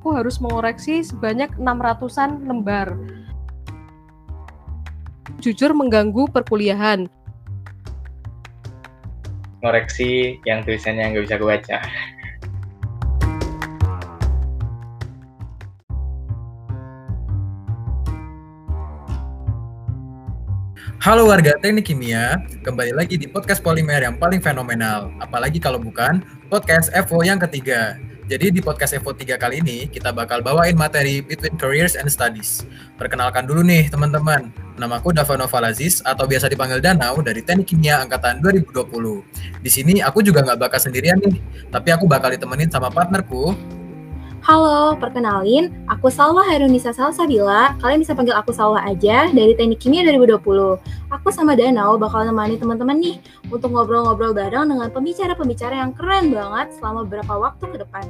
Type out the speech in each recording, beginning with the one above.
aku harus mengoreksi sebanyak 600-an lembar. Jujur mengganggu perkuliahan. Ngoreksi yang tulisannya nggak bisa gue baca. Halo warga teknik kimia, kembali lagi di podcast Polimer yang paling fenomenal. Apalagi kalau bukan podcast Evo yang ketiga. Jadi di podcast Evo 3 kali ini kita bakal bawain materi Between Careers and Studies. Perkenalkan dulu nih teman-teman, namaku Davano Falaziz atau biasa dipanggil Danau dari Teknik Kimia Angkatan 2020. Di sini aku juga nggak bakal sendirian nih, tapi aku bakal ditemenin sama partnerku Halo, perkenalin, aku Salwa Herunisa Salsabila. Kalian bisa panggil aku Salwa aja dari Teknik Kimia 2020. Aku sama Danau bakal nemani teman-teman nih untuk ngobrol-ngobrol bareng dengan pembicara-pembicara yang keren banget selama beberapa waktu ke depan.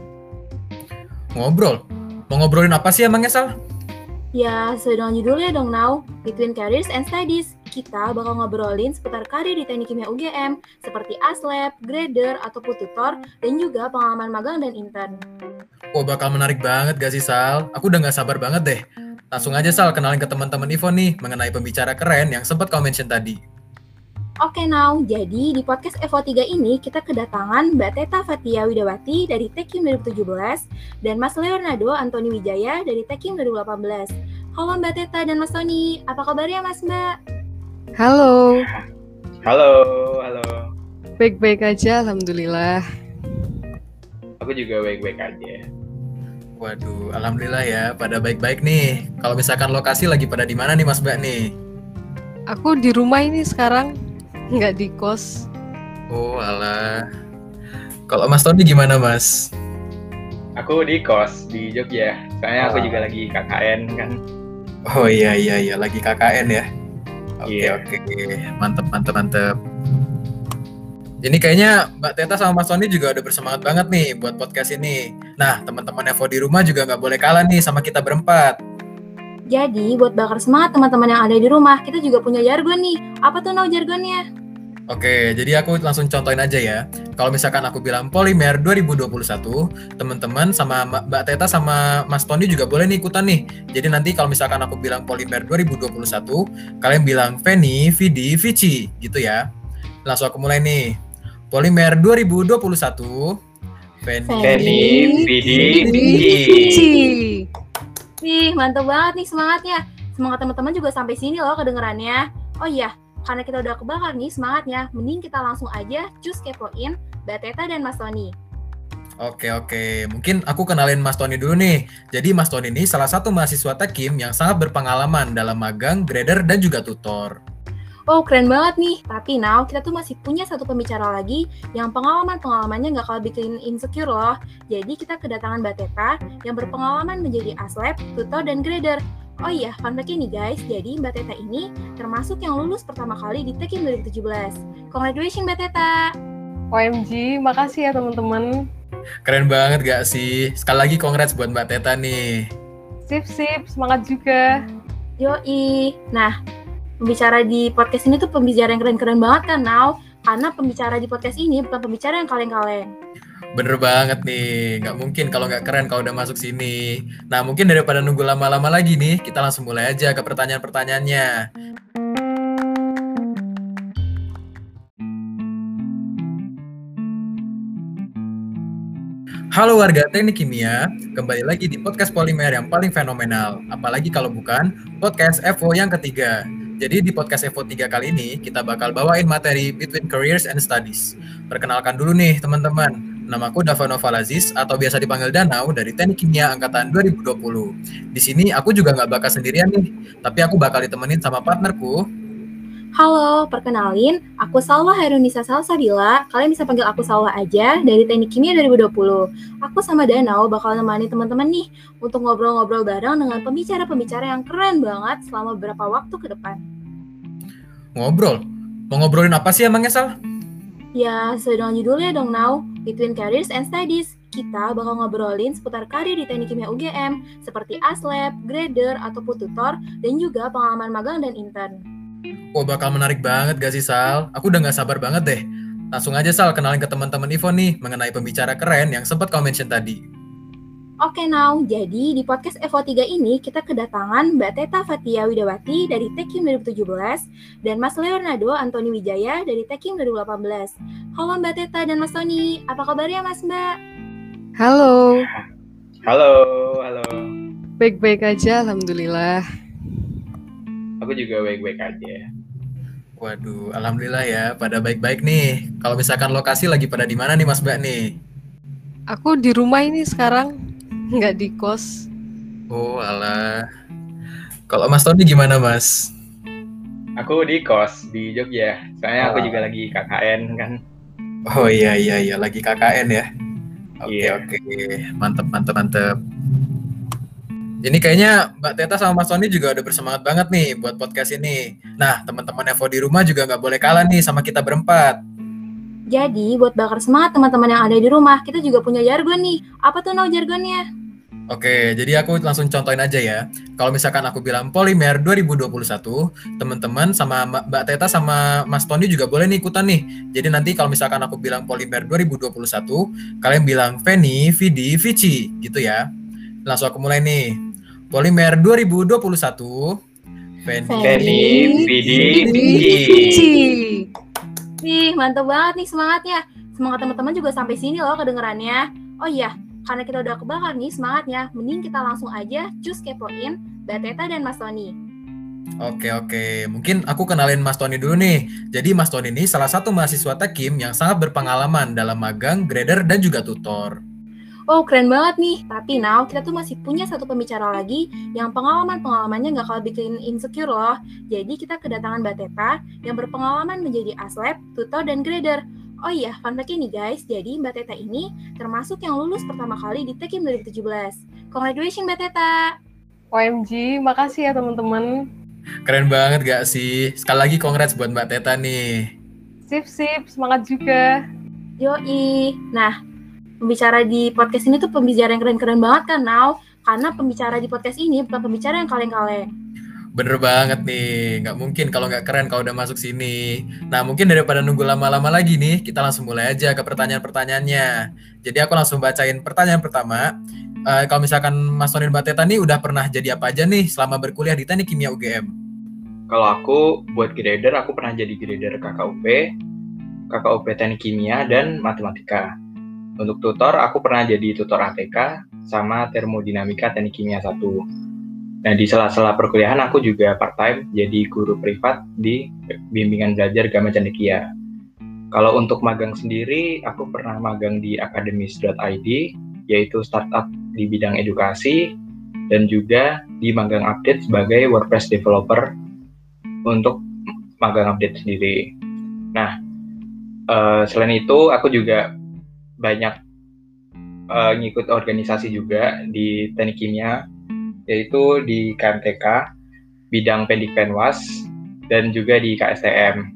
Ngobrol? Mau ngobrolin apa sih emangnya, Sal? Ya, sesuai dengan judulnya dong, Now. Between Careers and Studies. Kita bakal ngobrolin seputar karir di Teknik Kimia UGM, seperti ASLab, grader, ataupun tutor, dan juga pengalaman magang dan intern. Oh, bakal menarik banget gak sih, Sal? Aku udah gak sabar banget deh. Langsung aja, Sal, kenalin ke teman-teman Ivo nih mengenai pembicara keren yang sempat kau mention tadi. Oke now, jadi di podcast Evo 3 ini kita kedatangan Mbak Teta Fatia Widawati dari Tekim 2017 dan Mas Leonardo Antoni Wijaya dari Tekim 2018. Halo Mbak Teta dan Mas Tony, apa kabarnya Mas Mbak? Halo. Halo, halo. Baik-baik aja, Alhamdulillah. Aku juga baik-baik aja. Waduh, alhamdulillah ya, pada baik-baik nih. Kalau misalkan lokasi lagi pada di mana nih Mas Mbak nih? Aku di rumah ini sekarang, nggak di kos. Oh, alah. Kalau Mas Tony gimana, Mas? Aku di kos di Jogja. Soalnya aku Ah. juga lagi KKN kan. Oh iya iya iya, lagi KKN ya. Oke Iya. oke, mantep mantep mantep. Ini kayaknya Mbak Teta sama Mas Tony juga udah bersemangat banget nih buat podcast ini. Nah, teman-teman Evo di rumah juga nggak boleh kalah nih sama kita berempat. Jadi buat bakar semangat teman-teman yang ada di rumah, kita juga punya jargon nih. Apa tuh now jargonnya? Oke, jadi aku langsung contohin aja ya. Kalau misalkan aku bilang Polimer 2021, teman-teman sama Mbak Teta sama Mas Tony juga boleh nih ikutan nih. Jadi nanti kalau misalkan aku bilang Polimer 2021, kalian bilang Feni, Vidi, Vici gitu ya. Langsung aku mulai nih. Polimer 2021, Feni, Feni, Vidi, Vidi. Vici. Wih, mantap banget nih semangatnya. Semangat teman-teman juga sampai sini loh kedengerannya. Oh iya, karena kita udah kebakar nih semangatnya, mending kita langsung aja cus kepoin Mbak Teta dan Mas Tony. Oke oke, mungkin aku kenalin Mas Tony dulu nih. Jadi Mas Tony ini salah satu mahasiswa Tekim yang sangat berpengalaman dalam magang, grader, dan juga tutor. Oh, keren banget nih. Tapi now kita tuh masih punya satu pembicara lagi yang pengalaman-pengalamannya nggak kalah bikin insecure loh. Jadi kita kedatangan Mbak Teta yang berpengalaman menjadi aslab, tutor, dan grader. Oh iya, fun fact nih guys, jadi Mbak Teta ini termasuk yang lulus pertama kali di Tekim 2017. Congratulations Mbak Teta! OMG, makasih ya teman-teman. Keren banget gak sih? Sekali lagi congrats buat Mbak Teta nih. Sip-sip, semangat juga. Yoi. Nah, pembicara di podcast ini tuh pembicara yang keren-keren banget kan, Now? Karena pembicara di podcast ini bukan pembicara yang kaleng-kaleng. Bener banget nih, nggak mungkin kalau nggak keren kalau udah masuk sini. Nah mungkin daripada nunggu lama-lama lagi nih, kita langsung mulai aja ke pertanyaan-pertanyaannya. Halo warga teknik kimia, kembali lagi di podcast Polimer yang paling fenomenal. Apalagi kalau bukan podcast Evo yang ketiga. Jadi di podcast Evo 3 kali ini kita bakal bawain materi Between Careers and Studies. Perkenalkan dulu nih teman-teman. Namaku Davano Falaziz atau biasa dipanggil Danau dari Teknik Kimia Angkatan 2020. Di sini aku juga nggak bakal sendirian nih, tapi aku bakal ditemenin sama partnerku. Halo, perkenalin, aku Salwa Herunisa Salsabila. Kalian bisa panggil aku Salwa aja dari Teknik Kimia 2020. Aku sama Danau bakal nemani teman-teman nih untuk ngobrol-ngobrol bareng dengan pembicara-pembicara yang keren banget selama beberapa waktu ke depan. Ngobrol. Mau ngobrolin apa sih emangnya, Sal? Ya, sesuai dengan judulnya dong now, Between Careers and Studies. Kita bakal ngobrolin seputar karir di Teknik Kimia UGM, seperti ASLab, grader, ataupun tutor, dan juga pengalaman magang dan intern. Oh, bakal menarik banget gak sih, Sal? Aku udah nggak sabar banget deh. Langsung aja, Sal, kenalin ke teman-teman Ivo nih mengenai pembicara keren yang sempat kau mention tadi. Oke now, jadi di podcast Evo 3 ini kita kedatangan Mbak Teta Fatia Widawati dari Tekim 2017 dan Mas Leonardo Antoni Wijaya dari Tekim 2018. Halo Mbak Teta dan Mas Tony, apa kabarnya Mas Mbak? Halo, Halo, halo. baik-baik aja, alhamdulillah. Aku juga baik-baik aja. Waduh, alhamdulillah ya, pada baik-baik nih. Kalau misalkan lokasi lagi pada di mana nih Mas Mbak nih? Aku di rumah ini sekarang, nggak di kos. Oh, alah. Kalau Mas Tony gimana Mas? Aku di kos di Jogja. Soalnya aku Ah. juga lagi KKN kan. Oh iya iya iya, lagi KKN ya. Oke Iya. oke, mantep mantep mantep. Ini kayaknya Mbak Teta sama Mas Tony juga udah bersemangat banget nih buat podcast ini. Nah, teman-teman Evo di rumah juga nggak boleh kalah nih sama kita berempat. Jadi buat bakar semangat teman-teman yang ada di rumah, kita juga punya jargon nih. Apa tuh now jargonnya? Oke, jadi aku langsung contohin aja ya. Kalau misalkan aku bilang Polimer 2021, teman-teman sama Mbak Teta sama Mas Tony juga boleh nih ikutan nih. Jadi nanti kalau misalkan aku bilang Polimer 2021, kalian bilang Feni, Vidi, Vici gitu ya. Langsung aku mulai nih. Polimer 2021, Feni, Feni, Vidi, Vici. Wih, mantap banget nih semangatnya. Semangat teman-teman juga sampai sini loh kedengerannya. Oh iya, karena kita udah kebakar nih semangatnya, mending kita langsung aja cus kepoin Mbak Teta dan Mas Tony. Oke oke, mungkin aku kenalin Mas Tony dulu nih. Jadi Mas Tony ini salah satu mahasiswa Tekim yang sangat berpengalaman dalam magang, grader, dan juga tutor. Oh, keren banget nih. Tapi now, kita tuh masih punya satu pembicara lagi yang pengalaman-pengalamannya nggak kalah bikin insecure loh. Jadi kita kedatangan Mbak Teta yang berpengalaman menjadi aslab, tutor, dan grader. Oh iya, fun fact nih guys, jadi Mbak Teta ini termasuk yang lulus pertama kali di Tekim 2017. Congratulations Mbak Teta! OMG, makasih ya teman-teman. Keren banget gak sih? Sekali lagi congrats buat Mbak Teta nih. Sip-sip, semangat juga. Yoi. Nah, pembicara di podcast ini tuh pembicara yang keren-keren banget kan, Now? Karena pembicara di podcast ini bukan pembicara yang kaleng-kaleng. Bener banget nih, nggak mungkin kalau nggak keren kalau udah masuk sini. Nah mungkin daripada nunggu lama-lama lagi nih, kita langsung mulai aja ke pertanyaan-pertanyaannya. Jadi aku langsung bacain pertanyaan pertama. Eh, kalau misalkan Mas Tony dan Mbak Teta nih udah pernah jadi apa aja nih selama berkuliah di Teknik Kimia UGM? Kalau aku buat grader, aku pernah jadi grader KKUP, KKUP Teknik Kimia, dan Matematika. Untuk tutor, aku pernah jadi tutor ATK sama Termodinamika Teknik Kimia 1. Nah, di sela-sela perkuliahan aku juga part-time jadi guru privat di bimbingan belajar Gama Cendekia. Kalau untuk magang sendiri, aku pernah magang di akademis.id, yaitu startup di bidang edukasi, dan juga di magang update sebagai WordPress developer untuk magang update sendiri. Nah, eh, selain itu aku juga banyak eh, ngikut organisasi juga di teknik kimia, yaitu di KMTK, bidang pendik penwas, dan juga di KSTM.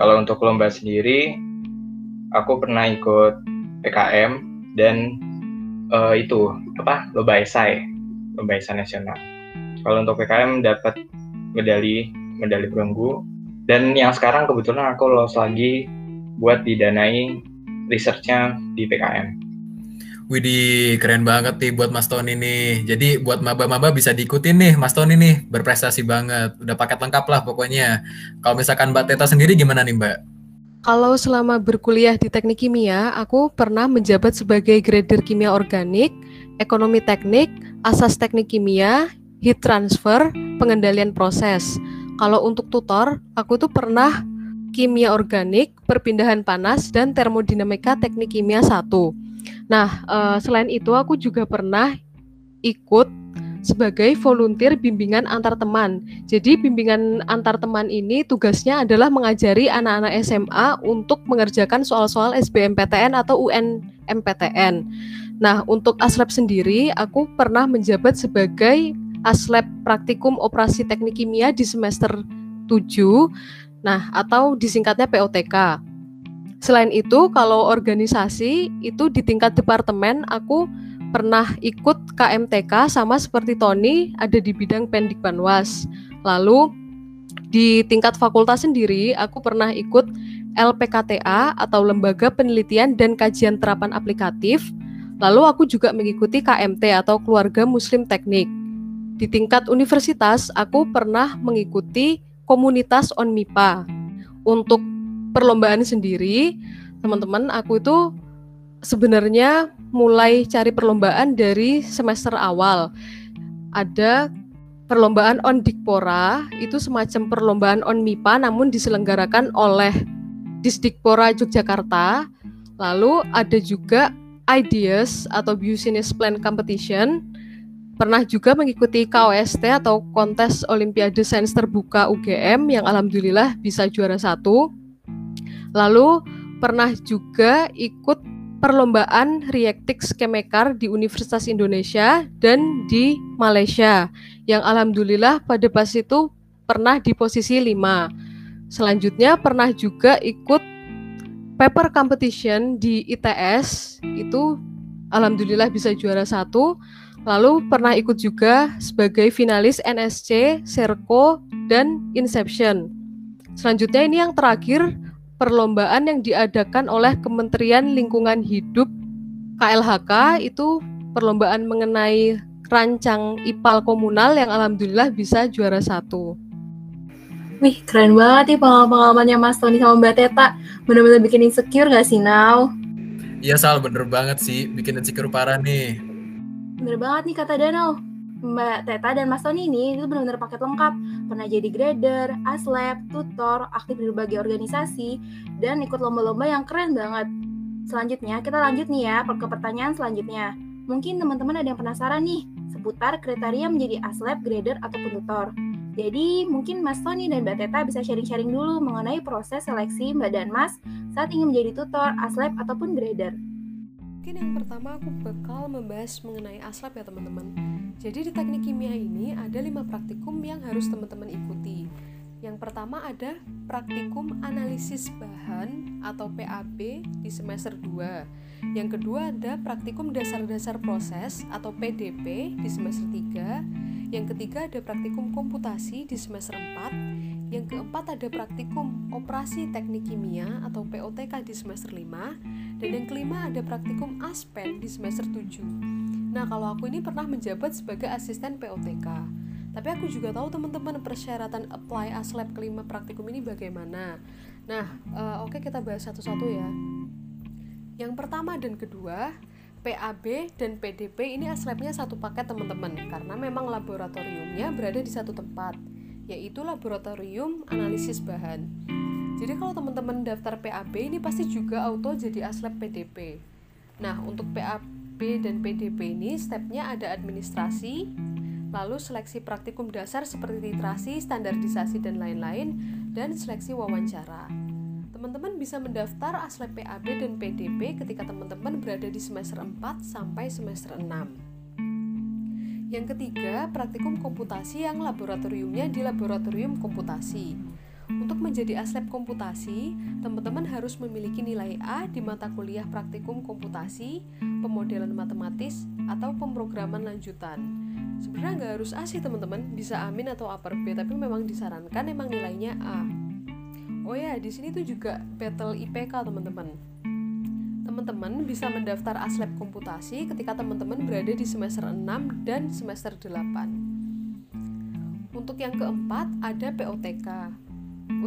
Kalau untuk lomba sendiri, aku pernah ikut PKM dan eh, itu apa lomba esai, lomba esai nasional. Kalau untuk PKM dapat medali medali perunggu dan yang sekarang kebetulan aku lolos lagi buat didanai researchnya di PKM. Widih, keren banget nih buat Mas Tony nih. Jadi buat maba-maba bisa diikutin nih Mas Tony nih, berprestasi banget. Udah paket lengkap lah pokoknya. Kalau misalkan Mbak Teta sendiri gimana nih Mbak? Kalau selama berkuliah di teknik kimia, aku pernah menjabat sebagai grader kimia organik, ekonomi teknik, asas teknik kimia, heat transfer, pengendalian proses. Kalau untuk tutor, aku tuh pernah kimia organik, perpindahan panas, dan termodinamika teknik kimia 1. Nah, eh, selain itu aku juga pernah ikut sebagai volunteer bimbingan antar teman. Jadi bimbingan antar teman ini tugasnya adalah mengajari anak-anak SMA untuk mengerjakan soal-soal SBMPTN atau UNMPTN. Nah, untuk ASLab sendiri aku pernah menjabat sebagai ASLab Praktikum Operasi Teknik Kimia di semester 7. Nah, atau disingkatnya POTK. Selain itu, kalau organisasi itu di tingkat departemen aku pernah ikut KMTK sama seperti Tony ada di bidang pendik panwas. Lalu di tingkat fakultas sendiri aku pernah ikut LPKTA atau Lembaga Penelitian dan Kajian Terapan Aplikatif. Lalu aku juga mengikuti KMT atau Keluarga Muslim Teknik. Di tingkat universitas, aku pernah mengikuti komunitas ONMIPA. Untuk perlombaan sendiri, teman-teman, aku itu sebenarnya mulai cari perlombaan dari semester awal. Ada perlombaan on Dikpora itu semacam perlombaan on MIPA namun diselenggarakan oleh Disdikpora Yogyakarta. Lalu ada juga Ideas atau Business Plan Competition. Pernah juga mengikuti KOST atau Kontes Olimpiade Sains Terbuka UGM yang alhamdulillah bisa juara satu. Lalu pernah juga ikut perlombaan Reactix Kemekar di Universitas Indonesia dan di Malaysia yang alhamdulillah pada pas itu pernah di posisi 5. Selanjutnya pernah juga ikut paper competition di ITS itu alhamdulillah bisa juara satu. Lalu pernah ikut juga sebagai finalis NSC, Serco, dan Inception. Selanjutnya ini yang terakhir perlombaan yang diadakan oleh Kementerian Lingkungan Hidup KLHK itu perlombaan mengenai rancang IPAL komunal yang alhamdulillah bisa juara satu. Wih, keren banget nih pengalaman-pengalamannya Mas Tony sama Mbak Teta. Bener-bener bikin insecure gak sih, Now? Iya, Sal. Bener banget sih. Bikin insecure parah nih. Bener banget nih kata Danau. Mbak Teta dan Mas Tony ini itu benar-benar paket lengkap. Pernah jadi grader, aslab, tutor, aktif di berbagai organisasi, dan ikut lomba-lomba yang keren banget. Selanjutnya, kita lanjut nih ya ke pertanyaan selanjutnya. Mungkin teman-teman ada yang penasaran nih, seputar kriteria menjadi aslab, grader, ataupun tutor. Jadi mungkin Mas Tony dan Mbak Teta bisa sharing-sharing dulu mengenai proses seleksi Mbak dan Mas saat ingin menjadi tutor, aslab, ataupun grader. Mungkin yang pertama aku bakal membahas mengenai aslab ya teman-teman. Jadi di teknik kimia ini ada lima praktikum yang harus teman-teman ikuti. Yang pertama ada praktikum analisis bahan atau PAB di semester 2. Yang kedua ada praktikum dasar-dasar proses atau PDP di semester 3. Yang ketiga ada praktikum komputasi di semester 4. Yang keempat ada praktikum operasi teknik kimia atau POTK di semester 5. Dan yang kelima ada praktikum ASPEN di semester 7. Nah, kalau aku ini pernah menjabat sebagai asisten POTK. Tapi aku juga tahu teman-teman persyaratan apply aslab kelima praktikum ini bagaimana. Nah, uh, oke okay, kita bahas satu-satu ya. Yang pertama dan kedua, PAB dan PDP ini aslabnya satu paket teman-teman karena memang laboratoriumnya berada di satu tempat, yaitu laboratorium analisis bahan. Jadi kalau teman-teman daftar PAB ini pasti juga auto jadi aslab PDP. Nah, untuk PAB dan PDP ini stepnya ada administrasi, lalu seleksi praktikum dasar seperti literasi, standarisasi, dan lain-lain, dan seleksi wawancara. Teman-teman bisa mendaftar aslep PAB dan PDP ketika teman-teman berada di semester 4 sampai semester 6. Yang ketiga, praktikum komputasi yang laboratoriumnya di laboratorium komputasi. Untuk menjadi aslep komputasi, teman-teman harus memiliki nilai A di mata kuliah praktikum komputasi, pemodelan matematis, atau pemrograman lanjutan. Sebenarnya nggak harus A sih teman-teman, bisa amin atau upper B, tapi memang disarankan emang nilainya A. Oh ya, di sini tuh juga battle IPK teman-teman. Teman-teman bisa mendaftar aslab komputasi ketika teman-teman berada di semester 6 dan semester 8. Untuk yang keempat ada POTK.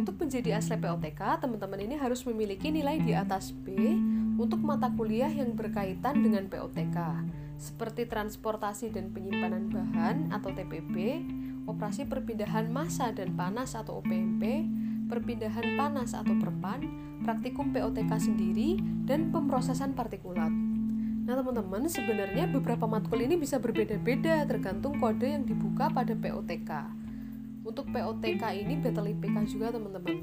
Untuk menjadi aslep POTK, teman-teman ini harus memiliki nilai di atas B untuk mata kuliah yang berkaitan dengan POTK, seperti transportasi dan penyimpanan bahan atau TPB, operasi perpindahan massa dan panas atau OPMP, perpindahan panas atau perpan, praktikum POTK sendiri, dan pemrosesan partikulat. Nah teman-teman, sebenarnya beberapa matkul ini bisa berbeda-beda tergantung kode yang dibuka pada POTK. Untuk POTK ini battle IPK juga teman-teman.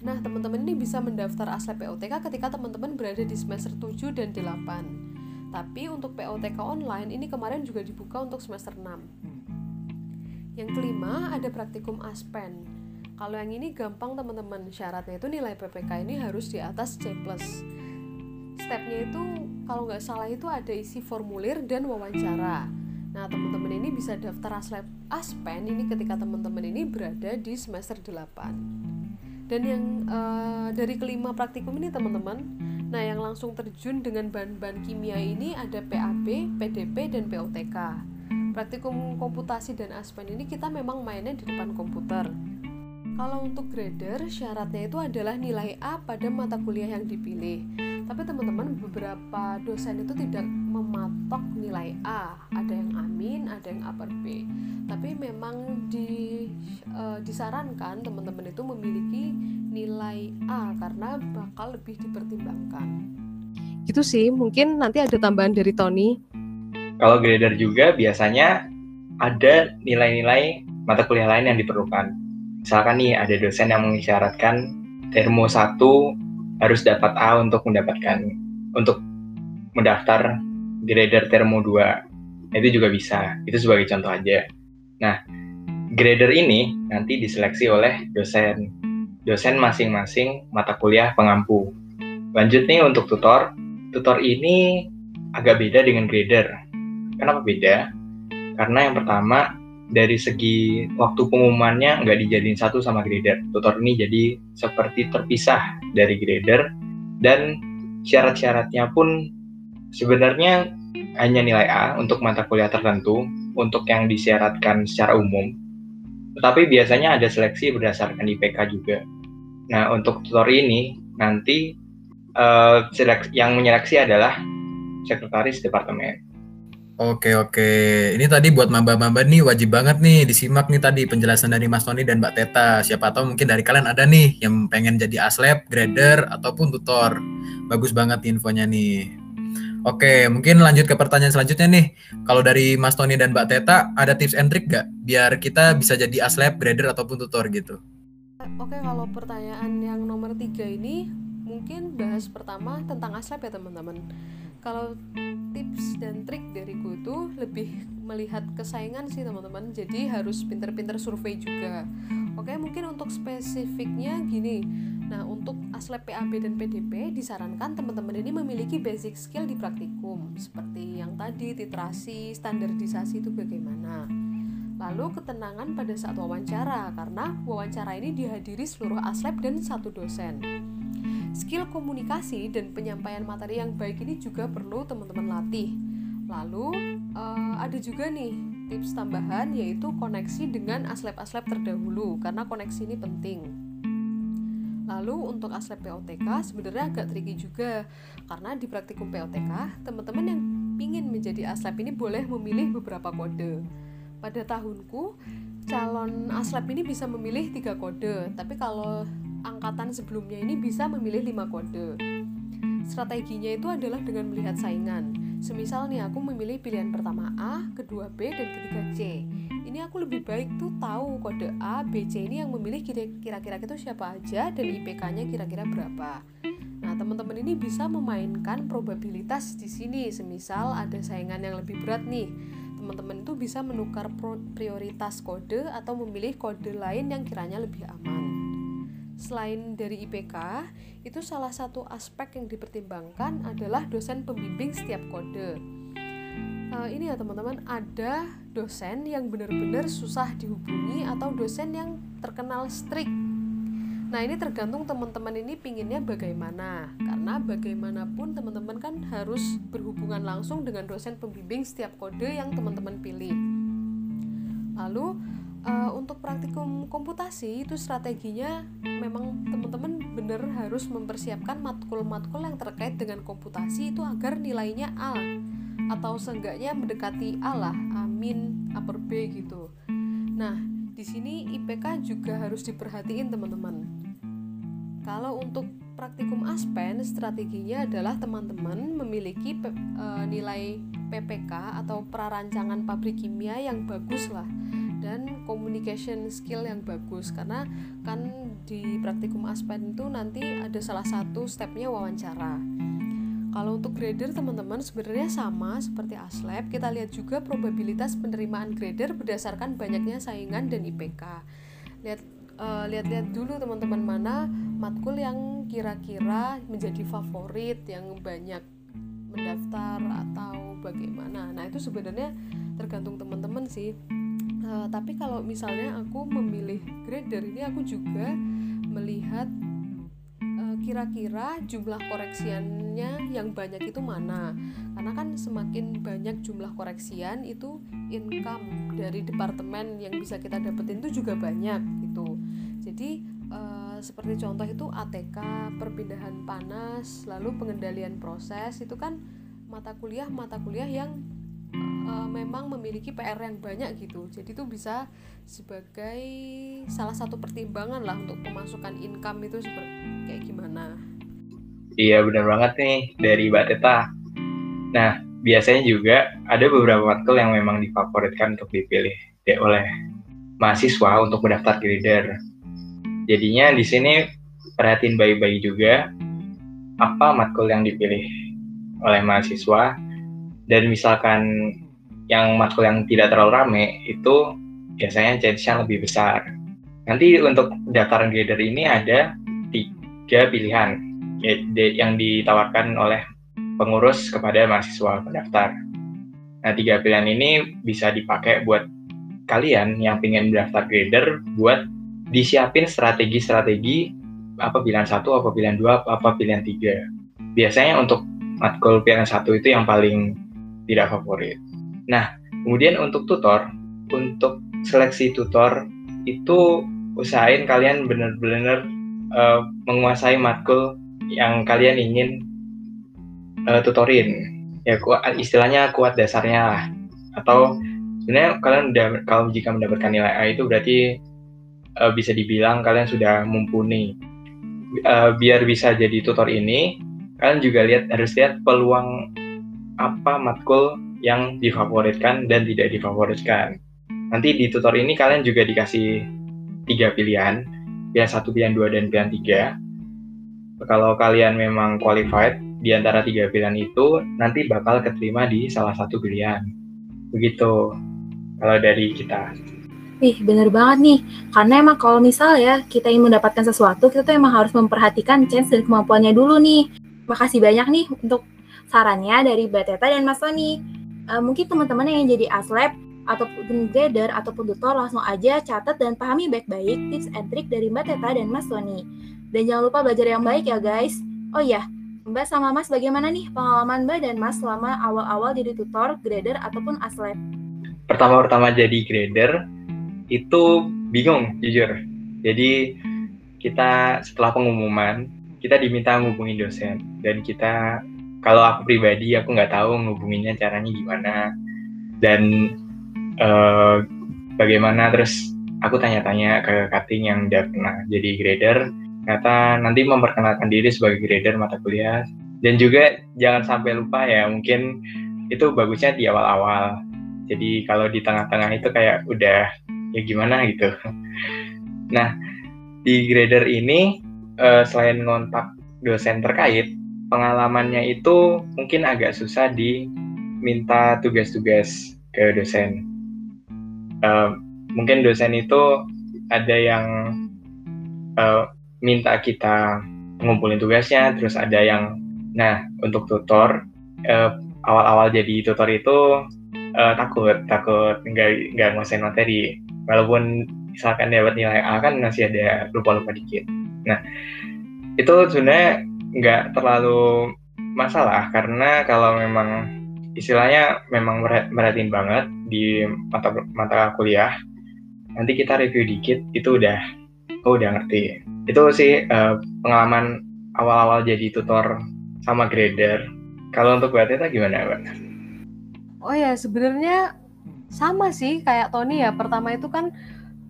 Nah, teman-teman ini bisa mendaftar aslep POTK ketika teman-teman berada di semester 7 dan 8. Tapi untuk POTK online ini kemarin juga dibuka untuk semester 6. Yang kelima ada praktikum ASPEN. Kalau yang ini gampang teman-teman, syaratnya itu nilai PPK ini harus di atas C+. Stepnya itu kalau nggak salah itu ada isi formulir dan wawancara. Nah, teman-teman ini bisa daftar aslep aspen ini ketika teman-teman ini berada di semester 8. Dan yang uh, dari kelima praktikum ini teman-teman, Nah, yang langsung terjun dengan bahan-bahan kimia ini ada PAB, PDP, dan POTK. Praktikum komputasi dan aspen ini kita memang mainnya di depan komputer. Kalau untuk grader, syaratnya itu adalah nilai A pada mata kuliah yang dipilih. Tapi teman-teman, beberapa dosen itu tidak mematok nilai A. Ada yang amin, ada yang upper B. Tapi memang di, e, disarankan teman-teman itu memiliki nilai A karena bakal lebih dipertimbangkan. Gitu sih, mungkin nanti ada tambahan dari Tony. Kalau grader juga biasanya ada nilai-nilai mata kuliah lain yang diperlukan. Misalkan nih ada dosen yang mengisyaratkan termo 1 harus dapat A untuk mendapatkan untuk mendaftar grader termo 2. Itu juga bisa. Itu sebagai contoh aja. Nah, grader ini nanti diseleksi oleh dosen dosen masing-masing mata kuliah pengampu. Lanjut nih untuk tutor. Tutor ini agak beda dengan grader. Kenapa beda? Karena yang pertama dari segi waktu pengumumannya nggak dijadiin satu sama grader. Tutor ini jadi seperti terpisah dari grader dan syarat-syaratnya pun sebenarnya hanya nilai A untuk mata kuliah tertentu untuk yang disyaratkan secara umum tetapi biasanya ada seleksi berdasarkan IPK juga. Nah, untuk tutor ini nanti uh, yang menyeleksi adalah sekretaris departemen. Oke oke, ini tadi buat mamba-mamba nih wajib banget nih disimak nih tadi penjelasan dari Mas Tony dan Mbak Teta. Siapa tahu mungkin dari kalian ada nih yang pengen jadi aslep, grader ataupun tutor. Bagus banget infonya nih. Oke, mungkin lanjut ke pertanyaan selanjutnya nih. Kalau dari Mas Tony dan Mbak Teta, ada tips and trick gak biar kita bisa jadi aslab, grader ataupun tutor gitu? Oke, kalau pertanyaan yang nomor tiga ini mungkin bahas pertama tentang aslab ya teman-teman. Kalau tips dan trik dariku itu lebih melihat kesaingan sih teman-teman. Jadi harus pinter-pinter survei juga. Oke, mungkin untuk spesifiknya gini Nah, untuk aslep PAB dan PDP disarankan teman-teman ini memiliki basic skill di praktikum seperti yang tadi titrasi, standarisasi itu bagaimana. Lalu ketenangan pada saat wawancara karena wawancara ini dihadiri seluruh aslep dan satu dosen. Skill komunikasi dan penyampaian materi yang baik ini juga perlu teman-teman latih. Lalu uh, ada juga nih tips tambahan yaitu koneksi dengan aslep-aslep terdahulu karena koneksi ini penting. Lalu untuk aslep POTK sebenarnya agak tricky juga karena di praktikum POTK teman-teman yang ingin menjadi aslep ini boleh memilih beberapa kode. Pada tahunku calon aslep ini bisa memilih tiga kode, tapi kalau angkatan sebelumnya ini bisa memilih lima kode. Strateginya itu adalah dengan melihat saingan. Semisal nih aku memilih pilihan pertama A, kedua B, dan ketiga C ini aku lebih baik tuh tahu kode A, B, C ini yang memilih kira-kira itu siapa aja dan IPK-nya kira-kira berapa. Nah, teman-teman ini bisa memainkan probabilitas di sini. Semisal ada saingan yang lebih berat nih, teman-teman itu bisa menukar prioritas kode atau memilih kode lain yang kiranya lebih aman. Selain dari IPK, itu salah satu aspek yang dipertimbangkan adalah dosen pembimbing setiap kode. Uh, ini ya teman-teman ada dosen yang benar-benar susah dihubungi atau dosen yang terkenal strict. Nah ini tergantung teman-teman ini pinginnya bagaimana. Karena bagaimanapun teman-teman kan harus berhubungan langsung dengan dosen pembimbing setiap kode yang teman-teman pilih. Lalu untuk praktikum komputasi itu strateginya memang teman-teman benar harus mempersiapkan matkul-matkul yang terkait dengan komputasi itu agar nilainya A atau seenggaknya mendekati Allah, amin, upper B gitu. Nah, di sini IPK juga harus diperhatiin teman-teman. Kalau untuk praktikum Aspen, strateginya adalah teman-teman memiliki e, nilai PPK atau prarancangan pabrik kimia yang bagus lah dan communication skill yang bagus karena kan di praktikum Aspen itu nanti ada salah satu stepnya wawancara. Kalau untuk grader teman-teman sebenarnya sama seperti aslab, kita lihat juga probabilitas penerimaan grader berdasarkan banyaknya saingan dan IPK. Lihat uh, lihat-lihat dulu teman-teman mana matkul yang kira-kira menjadi favorit yang banyak mendaftar atau bagaimana. Nah, itu sebenarnya tergantung teman-teman sih. Uh, tapi kalau misalnya aku memilih grader ini aku juga melihat kira-kira jumlah koreksiannya yang banyak itu mana. Karena kan semakin banyak jumlah koreksian itu income dari departemen yang bisa kita dapetin itu juga banyak gitu. Jadi uh, seperti contoh itu ATK perpindahan panas lalu pengendalian proses itu kan mata kuliah mata kuliah yang uh, memang memiliki PR yang banyak gitu. Jadi itu bisa sebagai salah satu pertimbangan lah untuk pemasukan income itu seperti kayak gimana. Iya benar banget nih dari Mbak Teta. Nah biasanya juga ada beberapa matkul yang memang difavoritkan untuk dipilih ya, oleh mahasiswa untuk mendaftar grader jadinya di sini perhatiin baik-baik juga apa matkul yang dipilih oleh mahasiswa dan misalkan yang matkul yang tidak terlalu rame itu biasanya chance-nya lebih besar. Nanti untuk daftaran grader ini ada tiga pilihan yang ditawarkan oleh pengurus kepada mahasiswa pendaftar. Nah, tiga pilihan ini bisa dipakai buat kalian yang ingin mendaftar grader buat disiapin strategi-strategi apa pilihan satu, apa pilihan dua, apa pilihan tiga. Biasanya untuk matkul pilihan satu itu yang paling tidak favorit. Nah, kemudian untuk tutor, untuk seleksi tutor itu usahain kalian benar-benar uh, menguasai matkul yang kalian ingin uh, tutorin. Ya, kuat, istilahnya kuat dasarnya lah. Atau sebenarnya kalian udah kalau jika mendapatkan nilai A itu berarti uh, bisa dibilang kalian sudah mumpuni. Uh, biar bisa jadi tutor ini, kalian juga lihat harus lihat peluang apa matkul yang difavoritkan dan tidak difavoritkan. Nanti di tutor ini kalian juga dikasih tiga pilihan, pilihan satu, pilihan dua, dan pilihan tiga. Kalau kalian memang qualified di antara tiga pilihan itu, nanti bakal keterima di salah satu pilihan. Begitu kalau dari kita. Ih, bener banget nih. Karena emang kalau misal ya kita ingin mendapatkan sesuatu, kita tuh emang harus memperhatikan chance dan kemampuannya dulu nih. Makasih banyak nih untuk sarannya dari Mbak Teta dan Mas Tony. Uh, mungkin teman-teman yang jadi aslab ataupun grader ataupun tutor langsung aja catat dan pahami baik-baik tips and trik dari Mbak Teta dan Mas Tony. Dan jangan lupa belajar yang baik ya guys. Oh iya, Mbak sama Mas bagaimana nih pengalaman Mbak dan Mas selama awal-awal jadi tutor, grader ataupun aslab? Pertama-pertama jadi grader itu bingung jujur. Jadi kita setelah pengumuman kita diminta ngubungin dosen dan kita kalau aku pribadi aku nggak tahu ngubunginnya caranya gimana. Dan uh, bagaimana terus aku tanya-tanya ke cutting yang udah pernah jadi grader. Kata nanti memperkenalkan diri sebagai grader mata kuliah. Dan juga jangan sampai lupa ya mungkin itu bagusnya di awal-awal. Jadi kalau di tengah-tengah itu kayak udah ya gimana gitu. Nah di grader ini uh, selain ngontak dosen terkait pengalamannya itu mungkin agak susah diminta tugas-tugas ke dosen. Uh, mungkin dosen itu ada yang uh, minta kita ngumpulin tugasnya, terus ada yang, nah untuk tutor uh, awal-awal jadi tutor itu uh, takut takut nggak nggak nguasain materi, walaupun misalkan dapat nilai A kan masih ada lupa-lupa dikit. Nah itu sebenarnya nggak terlalu masalah karena kalau memang istilahnya memang merhatiin banget di mata mata kuliah nanti kita review dikit itu udah oh udah ngerti. Itu sih uh, pengalaman awal-awal jadi tutor sama grader. Kalau untuk Mbak Teta gimana Mbak? Oh ya sebenarnya sama sih kayak Tony ya. Pertama itu kan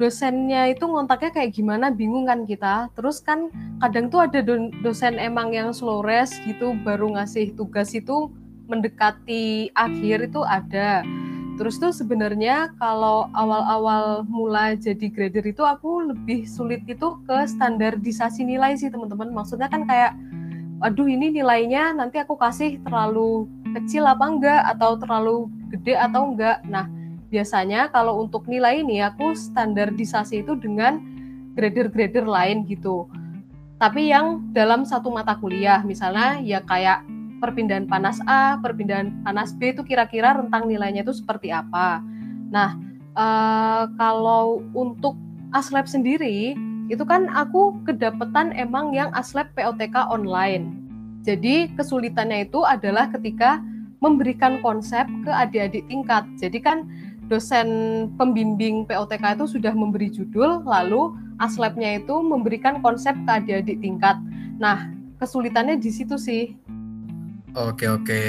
dosennya itu ngontaknya kayak gimana bingung kan kita. Terus kan kadang tuh ada dosen emang yang slow rest gitu baru ngasih tugas itu mendekati akhir itu ada. Terus tuh sebenarnya kalau awal-awal mulai jadi grader itu aku lebih sulit itu ke standarisasi nilai sih teman-teman. Maksudnya kan kayak aduh ini nilainya nanti aku kasih terlalu kecil apa enggak atau terlalu gede atau enggak. Nah biasanya kalau untuk nilai ini aku standarisasi itu dengan grader-grader lain gitu. Tapi yang dalam satu mata kuliah, misalnya ya kayak perpindahan panas A, perpindahan panas B itu kira-kira rentang nilainya itu seperti apa. Nah, uh, kalau untuk aslab sendiri itu kan aku kedapetan emang yang aslab POTK online. Jadi kesulitannya itu adalah ketika memberikan konsep ke adik-adik tingkat. Jadi kan dosen pembimbing POTK itu sudah memberi judul, lalu aslabnya itu memberikan konsep ke adik-adik tingkat. Nah, kesulitannya di situ sih. Oke oke.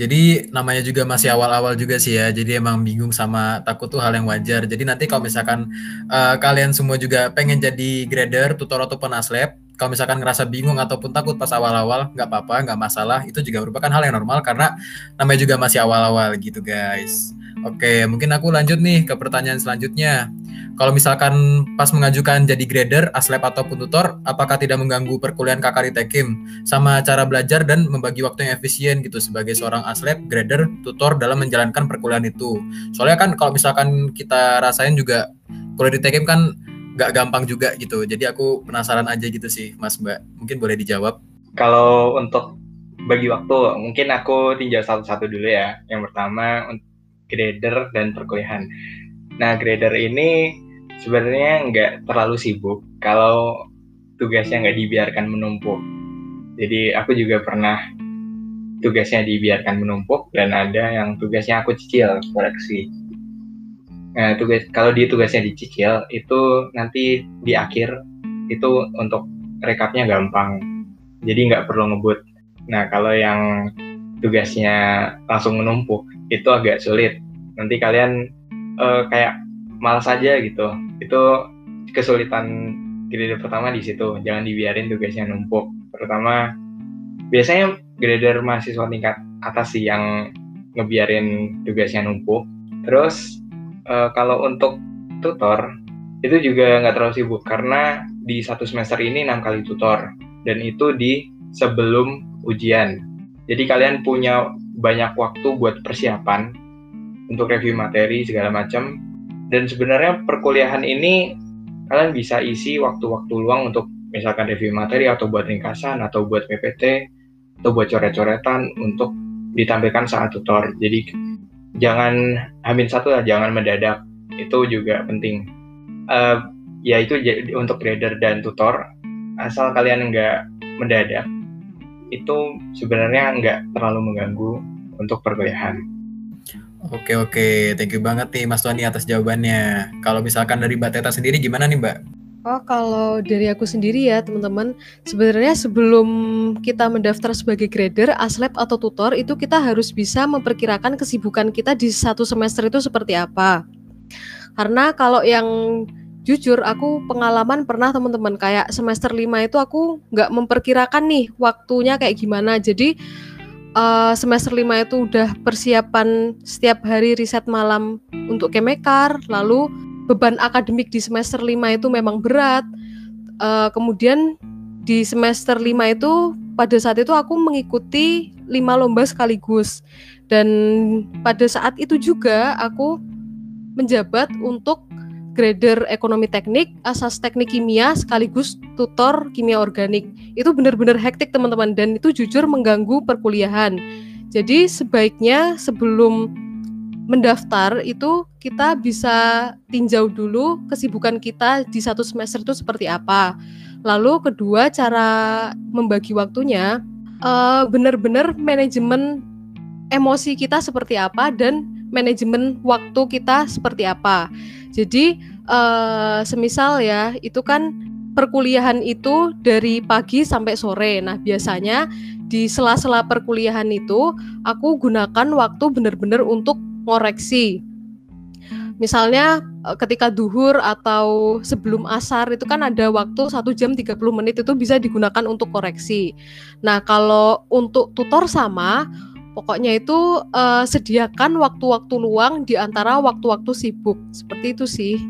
Jadi namanya juga masih awal-awal juga sih ya. Jadi emang bingung sama takut tuh hal yang wajar. Jadi nanti kalau misalkan uh, kalian semua juga pengen jadi grader, tutor ataupun aslab, kalau misalkan ngerasa bingung ataupun takut pas awal-awal, nggak apa-apa, nggak masalah. Itu juga merupakan hal yang normal karena namanya juga masih awal-awal gitu guys. Oke, mungkin aku lanjut nih ke pertanyaan selanjutnya. Kalau misalkan pas mengajukan jadi grader, aslab ataupun tutor, apakah tidak mengganggu perkuliahan kakak di Tekim sama cara belajar dan membagi waktu yang efisien gitu sebagai seorang aslab, grader, tutor dalam menjalankan perkuliahan itu? Soalnya kan kalau misalkan kita rasain juga kuliah di Tekim kan gak gampang juga gitu. Jadi aku penasaran aja gitu sih, Mas Mbak. Mungkin boleh dijawab. Kalau untuk bagi waktu, mungkin aku tinjau satu-satu dulu ya. Yang pertama, grader dan perkuliahan. Nah, grader ini sebenarnya nggak terlalu sibuk kalau tugasnya nggak dibiarkan menumpuk. Jadi aku juga pernah tugasnya dibiarkan menumpuk dan ada yang tugasnya aku cicil koreksi. Nah, tugas kalau di tugasnya dicicil itu nanti di akhir itu untuk rekapnya gampang. Jadi nggak perlu ngebut. Nah, kalau yang tugasnya langsung menumpuk itu agak sulit. Nanti kalian uh, kayak malas aja gitu. Itu kesulitan grader pertama di situ. Jangan dibiarin tugasnya numpuk. Pertama biasanya grader mahasiswa tingkat atas sih yang ngebiarin tugasnya numpuk. Terus e, kalau untuk tutor itu juga nggak terlalu sibuk. Karena di satu semester ini enam kali tutor. Dan itu di sebelum ujian jadi kalian punya banyak waktu buat persiapan untuk review materi segala macam dan sebenarnya perkuliahan ini kalian bisa isi waktu-waktu luang untuk misalkan review materi atau buat ringkasan atau buat PPT atau buat coret-coretan untuk ditampilkan saat tutor. Jadi jangan hamil satu lah, jangan mendadak. Itu juga penting. Uh, ya itu untuk grader dan tutor asal kalian nggak mendadak itu sebenarnya nggak terlalu mengganggu untuk perkuliahan. Oke oke, thank you banget nih Mas Tony atas jawabannya. Kalau misalkan dari Mbak Teta sendiri gimana nih Mbak? Oh kalau dari aku sendiri ya teman-teman, sebenarnya sebelum kita mendaftar sebagai grader, aslab atau tutor itu kita harus bisa memperkirakan kesibukan kita di satu semester itu seperti apa. Karena kalau yang jujur aku pengalaman pernah teman-teman kayak semester 5 itu aku nggak memperkirakan nih waktunya kayak gimana. Jadi uh, semester 5 itu udah persiapan setiap hari riset malam untuk Kemekar, lalu beban akademik di semester 5 itu memang berat. Uh, kemudian di semester 5 itu pada saat itu aku mengikuti lima lomba sekaligus dan pada saat itu juga aku menjabat untuk grader ekonomi teknik, asas teknik kimia sekaligus tutor kimia organik. Itu benar-benar hektik teman-teman dan itu jujur mengganggu perkuliahan. Jadi sebaiknya sebelum mendaftar itu kita bisa tinjau dulu kesibukan kita di satu semester itu seperti apa. Lalu kedua cara membagi waktunya uh, benar-benar manajemen emosi kita seperti apa dan manajemen waktu kita seperti apa. Jadi uh, semisal ya itu kan perkuliahan itu dari pagi sampai sore. Nah biasanya di sela-sela perkuliahan itu aku gunakan waktu benar-benar untuk ngoreksi. Misalnya eh, ketika duhur atau sebelum asar itu kan ada waktu satu jam 30 menit itu bisa digunakan untuk koreksi. Nah kalau untuk tutor sama Pokoknya itu uh, sediakan waktu-waktu luang di antara waktu-waktu sibuk. Seperti itu sih.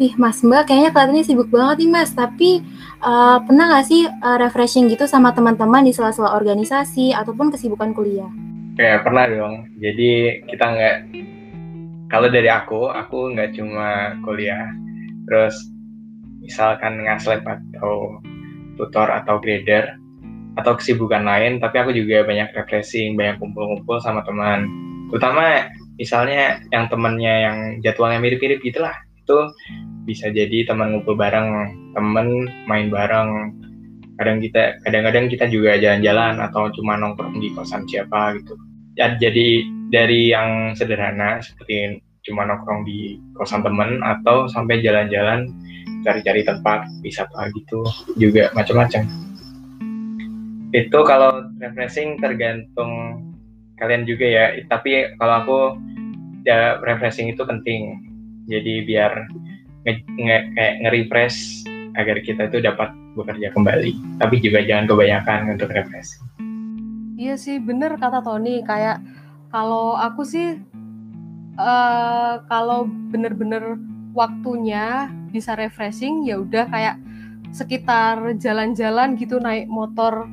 Ih, Mas Mbak, kayaknya kelihatannya sibuk banget nih Mas. Tapi uh, pernah nggak sih uh, refreshing gitu sama teman-teman di sela-sela organisasi ataupun kesibukan kuliah? Ya pernah dong. Jadi kita nggak, kalau dari aku, aku nggak cuma kuliah. Terus misalkan ngaslep atau tutor atau grader, atau kesibukan lain, tapi aku juga banyak refreshing, banyak kumpul-kumpul sama teman. Terutama misalnya yang temennya yang jadwalnya mirip-mirip gitulah, itu bisa jadi teman ngumpul bareng temen main bareng. Kadang kita kadang-kadang kita juga jalan-jalan atau cuma nongkrong di kosan siapa gitu. Ya, jadi dari yang sederhana seperti cuma nongkrong di kosan temen atau sampai jalan-jalan cari-cari tempat wisata gitu juga macam-macam itu kalau refreshing tergantung kalian juga ya. Tapi kalau aku ya refreshing itu penting. Jadi biar nge, nge, kayak nge-refresh agar kita itu dapat bekerja kembali. Tapi juga jangan kebanyakan untuk refreshing. Iya sih bener kata Tony. Kayak kalau aku sih uh, kalau bener-bener waktunya bisa refreshing ya udah kayak sekitar jalan-jalan gitu naik motor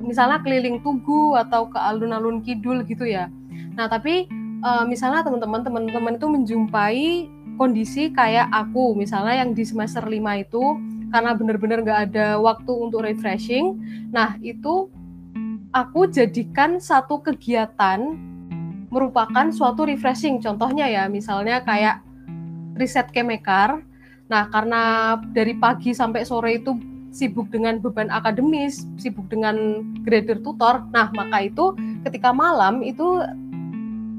misalnya keliling Tugu atau ke alun-alun kidul gitu ya. Nah, tapi uh, misalnya teman-teman teman-teman itu menjumpai kondisi kayak aku misalnya yang di semester 5 itu karena benar-benar nggak ada waktu untuk refreshing. Nah, itu aku jadikan satu kegiatan merupakan suatu refreshing. Contohnya ya, misalnya kayak riset kemekar. Nah, karena dari pagi sampai sore itu sibuk dengan beban akademis, sibuk dengan grader tutor. Nah, maka itu ketika malam itu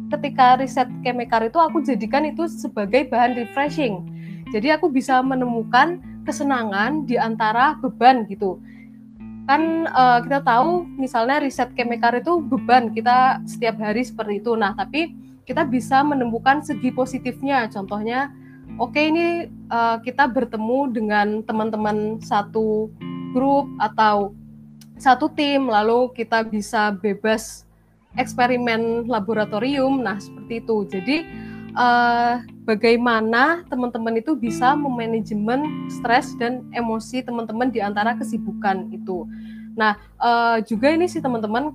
ketika riset kemekar itu aku jadikan itu sebagai bahan refreshing. Jadi aku bisa menemukan kesenangan di antara beban gitu. Kan uh, kita tahu misalnya riset kemekar itu beban kita setiap hari seperti itu. Nah, tapi kita bisa menemukan segi positifnya. Contohnya oke okay, ini uh, kita bertemu dengan teman-teman satu grup atau satu tim lalu kita bisa bebas eksperimen laboratorium. Nah seperti itu. Jadi uh, bagaimana teman-teman itu bisa memanajemen stres dan emosi teman-teman di antara kesibukan itu? Nah uh, juga ini sih teman-teman.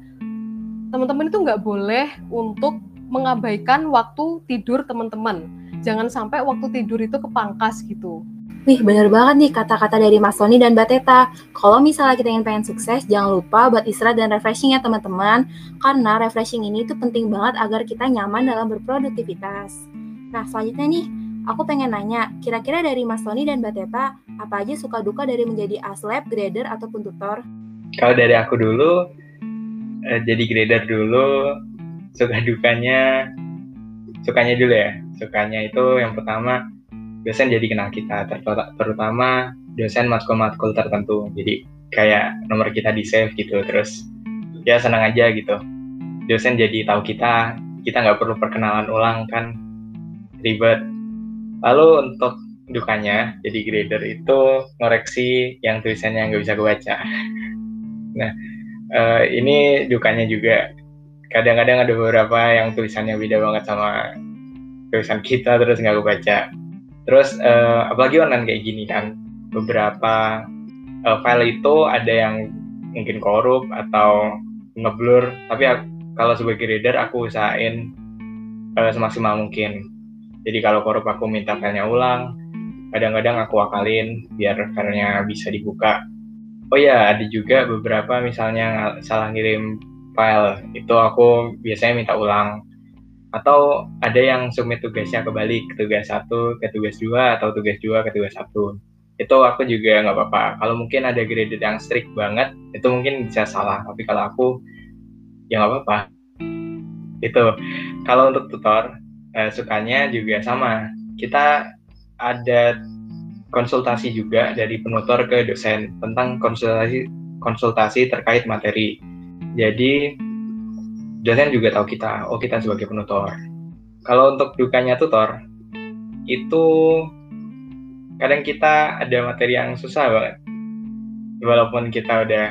Teman-teman itu nggak boleh untuk mengabaikan waktu tidur teman-teman jangan sampai waktu tidur itu kepangkas gitu. Wih, bener banget nih kata-kata dari Mas Tony dan Mbak Teta. Kalau misalnya kita ingin pengen sukses, jangan lupa buat istirahat dan refreshing ya teman-teman. Karena refreshing ini tuh penting banget agar kita nyaman dalam berproduktivitas. Nah, selanjutnya nih, aku pengen nanya, kira-kira dari Mas Tony dan Mbak Teta, apa aja suka duka dari menjadi aslab, grader, ataupun tutor? Kalau dari aku dulu, eh, jadi grader dulu, suka dukanya, sukanya dulu ya sukanya itu yang pertama dosen jadi kenal kita terutama dosen matkul-matkul tertentu. Jadi kayak nomor kita di save gitu terus ya senang aja gitu. Dosen jadi tahu kita kita nggak perlu perkenalan ulang kan ribet. Lalu untuk dukanya jadi grader itu ngoreksi yang tulisannya nggak bisa kebaca. Nah uh, ini dukanya juga. Kadang-kadang ada beberapa yang tulisannya beda banget sama tulisan kita terus nggak kebaca terus uh, apalagi online kayak gini kan. Beberapa uh, file itu ada yang mungkin korup atau ngeblur. Tapi aku, kalau sebagai reader aku usahain uh, semaksimal mungkin. Jadi kalau korup aku minta filenya ulang. Kadang-kadang aku akalin biar filenya bisa dibuka. Oh ya ada juga beberapa misalnya salah ngirim file. Itu aku biasanya minta ulang atau ada yang submit tugasnya kembali ke tugas satu ke tugas dua atau tugas dua ke tugas satu. Itu aku juga nggak apa-apa. Kalau mungkin ada graded yang strict banget itu mungkin bisa salah. Tapi kalau aku ya nggak apa-apa. Itu. Kalau untuk tutor eh, sukanya juga sama. Kita ada konsultasi juga dari penutor ke dosen tentang konsultasi konsultasi terkait materi. Jadi dosen juga tahu kita, oh kita sebagai penutor. Kalau untuk dukanya tutor, itu kadang kita ada materi yang susah banget. Walaupun kita udah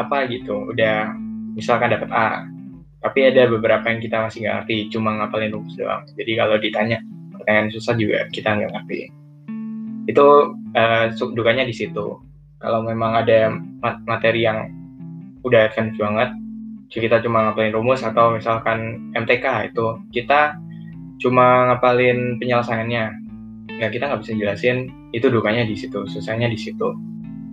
apa gitu, udah misalkan dapat A, tapi ada beberapa yang kita masih nggak ngerti, cuma ngapalin rumus doang. Jadi kalau ditanya pertanyaan susah juga kita nggak ngerti. Itu uh, dukanya di situ. Kalau memang ada materi yang udah advance banget, kita cuma ngapalin rumus atau misalkan MTK itu kita cuma ngapalin penyelesaiannya ya kita nggak bisa jelasin itu dukanya di situ susahnya di situ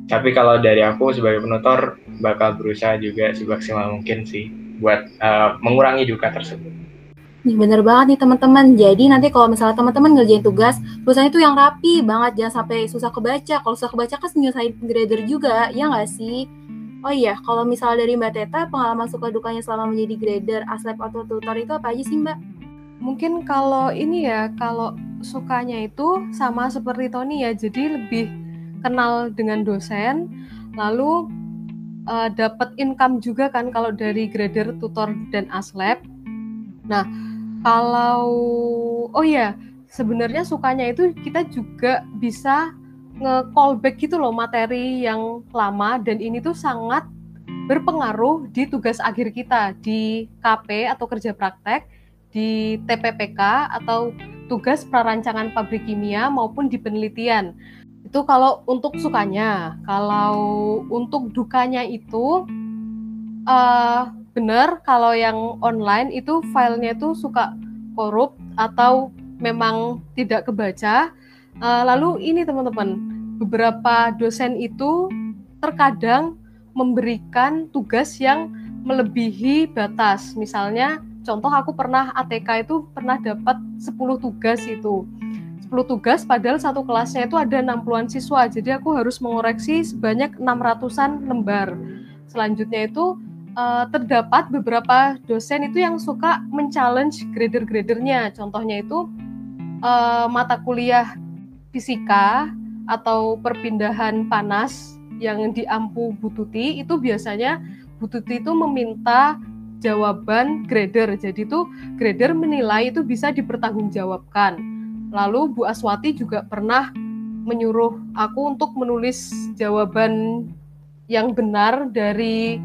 tapi kalau dari aku sebagai penutor bakal berusaha juga semaksimal mungkin sih buat uh, mengurangi duka tersebut Nih bener banget nih teman-teman. Jadi nanti kalau misalnya teman-teman ngerjain tugas, tulisannya itu yang rapi banget, jangan sampai susah kebaca. Kalau susah kebaca kan nyusahin grader juga, ya nggak sih? Oh iya, kalau misalnya dari Mbak Teta, pengalaman suka dukanya selama menjadi grader, aslep atau tutor itu apa aja sih Mbak? Mungkin kalau ini ya, kalau sukanya itu sama seperti Tony ya, jadi lebih kenal dengan dosen, lalu uh, dapat income juga kan kalau dari grader, tutor, dan aslep. Nah, kalau oh ya sebenarnya sukanya itu kita juga bisa nge-callback gitu loh materi yang lama dan ini tuh sangat berpengaruh di tugas akhir kita di KP atau kerja praktek di TPPK atau tugas prarancangan pabrik kimia maupun di penelitian. Itu kalau untuk sukanya. Kalau untuk dukanya itu uh, benar kalau yang online itu filenya itu suka korup atau memang tidak kebaca. Uh, lalu ini teman-teman, beberapa dosen itu terkadang memberikan tugas yang melebihi batas. Misalnya, contoh aku pernah ATK itu pernah dapat 10 tugas itu. 10 tugas padahal satu kelasnya itu ada 60-an siswa. Jadi aku harus mengoreksi sebanyak 600-an lembar. Selanjutnya itu uh, terdapat beberapa dosen itu yang suka men-challenge grader-gradernya. Contohnya itu uh, mata kuliah fisika atau perpindahan panas yang diampu Bututi itu biasanya Bututi itu meminta jawaban grader. Jadi itu grader menilai itu bisa dipertanggungjawabkan. Lalu Bu Aswati juga pernah menyuruh aku untuk menulis jawaban yang benar dari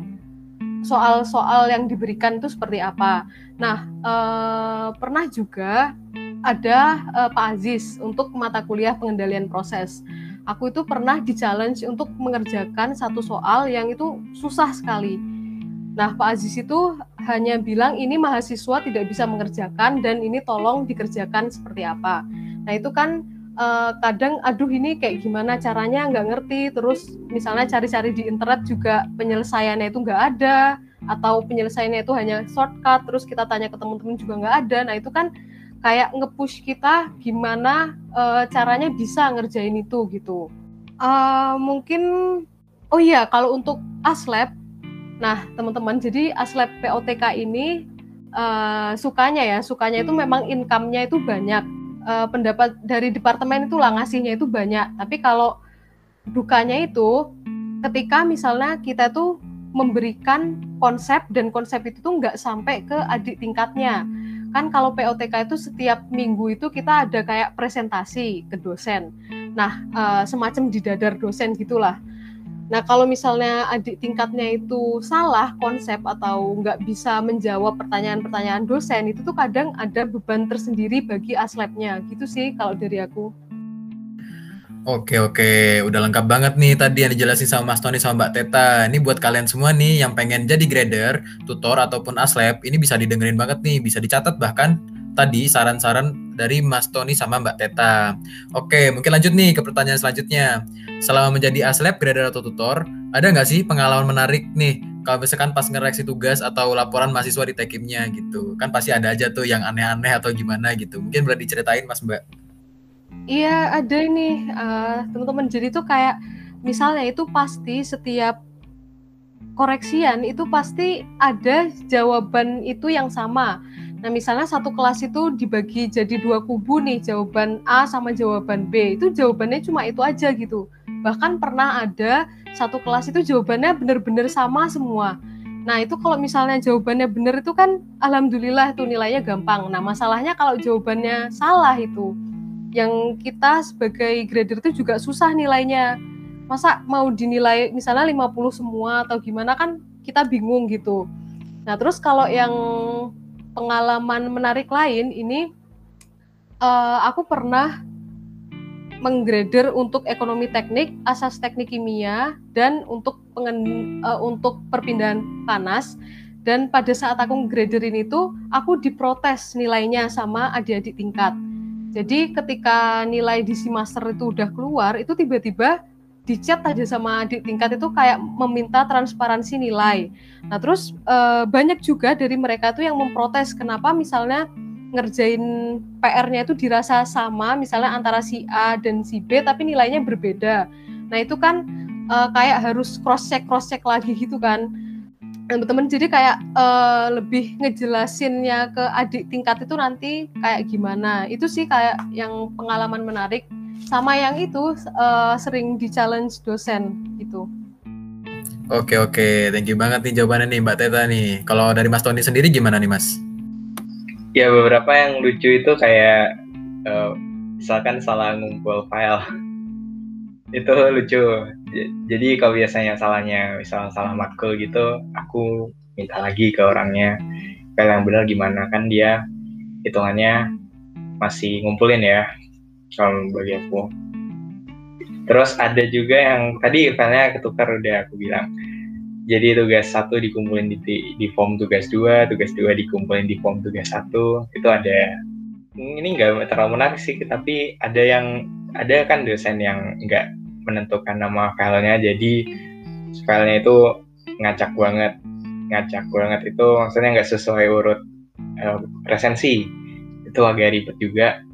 soal-soal yang diberikan itu seperti apa. Nah, eh, pernah juga ada eh, Pak Aziz untuk mata kuliah pengendalian proses. Aku itu pernah di-challenge untuk mengerjakan satu soal yang itu susah sekali. Nah, Pak Aziz itu hanya bilang ini mahasiswa tidak bisa mengerjakan dan ini tolong dikerjakan seperti apa. Nah, itu kan uh, kadang aduh ini kayak gimana caranya nggak ngerti terus misalnya cari-cari di internet juga penyelesaiannya itu nggak ada atau penyelesaiannya itu hanya shortcut terus kita tanya ke teman-teman juga nggak ada nah itu kan kayak ngepush kita gimana uh, caranya bisa ngerjain itu gitu uh, mungkin oh iya kalau untuk aslab nah teman-teman jadi aslab POTK ini uh, sukanya ya sukanya itu memang income-nya itu banyak uh, pendapat dari departemen itu lah ngasihnya itu banyak. Tapi kalau dukanya itu ketika misalnya kita tuh memberikan konsep dan konsep itu tuh nggak sampai ke adik tingkatnya. Kan kalau POTK itu setiap minggu itu kita ada kayak presentasi ke dosen. Nah, uh, semacam di dadar dosen gitulah. Nah, kalau misalnya adik tingkatnya itu salah konsep atau nggak bisa menjawab pertanyaan-pertanyaan dosen, itu tuh kadang ada beban tersendiri bagi aslabnya. Gitu sih kalau dari aku. Oke oke, udah lengkap banget nih tadi yang dijelasin sama Mas Tony sama Mbak Teta. Ini buat kalian semua nih yang pengen jadi grader, tutor ataupun aslab, ini bisa didengerin banget nih, bisa dicatat bahkan tadi saran-saran dari Mas Tony sama Mbak Teta. Oke, mungkin lanjut nih ke pertanyaan selanjutnya. Selama menjadi aslab, grader atau tutor, ada nggak sih pengalaman menarik nih kalau misalkan pas ngereaksi tugas atau laporan mahasiswa di tekimnya gitu kan pasti ada aja tuh yang aneh-aneh atau gimana gitu mungkin boleh diceritain mas mbak iya ada ini uh, teman-teman jadi tuh kayak misalnya itu pasti setiap koreksian itu pasti ada jawaban itu yang sama Nah, misalnya satu kelas itu dibagi jadi dua kubu nih, jawaban A sama jawaban B. Itu jawabannya cuma itu aja gitu. Bahkan pernah ada satu kelas itu jawabannya benar-benar sama semua. Nah, itu kalau misalnya jawabannya benar itu kan alhamdulillah itu nilainya gampang. Nah, masalahnya kalau jawabannya salah itu yang kita sebagai grader itu juga susah nilainya. Masa mau dinilai misalnya 50 semua atau gimana kan kita bingung gitu. Nah, terus kalau yang pengalaman menarik lain ini uh, aku pernah menggrader untuk ekonomi teknik, asas teknik kimia, dan untuk pengen, uh, untuk perpindahan panas. Dan pada saat aku graderin itu, aku diprotes nilainya sama adik-adik tingkat. Jadi ketika nilai di si master itu udah keluar, itu tiba-tiba di chat aja sama adik tingkat itu kayak meminta transparansi nilai. Nah terus e, banyak juga dari mereka tuh yang memprotes kenapa misalnya ngerjain PR-nya itu dirasa sama, misalnya antara si A dan si B, tapi nilainya berbeda. Nah itu kan uh, kayak harus cross check cross check lagi gitu kan. Teman-teman jadi kayak uh, lebih ngejelasinnya ke adik tingkat itu nanti kayak gimana. Itu sih kayak yang pengalaman menarik. Sama yang itu uh, sering di challenge dosen gitu. Oke oke, thank you banget nih jawabannya nih Mbak Teta nih. Kalau dari Mas Tony sendiri gimana nih Mas? ya beberapa yang lucu itu kayak uh, misalkan salah ngumpul file itu lucu. Jadi kalau biasanya salahnya misal salah matkul gitu aku minta lagi ke orangnya. File yang benar gimana? Kan dia hitungannya masih ngumpulin ya kalau bagi aku. Terus ada juga yang tadi filenya ketukar udah aku bilang. Jadi tugas satu dikumpulin di, di form tugas dua, tugas dua dikumpulin di form tugas satu. Itu ada. Ini nggak terlalu menarik sih, tapi ada yang ada kan dosen yang nggak menentukan nama filenya, jadi filenya itu ngacak banget, ngacak banget itu maksudnya nggak sesuai urut uh, presensi. Itu agak ribet juga,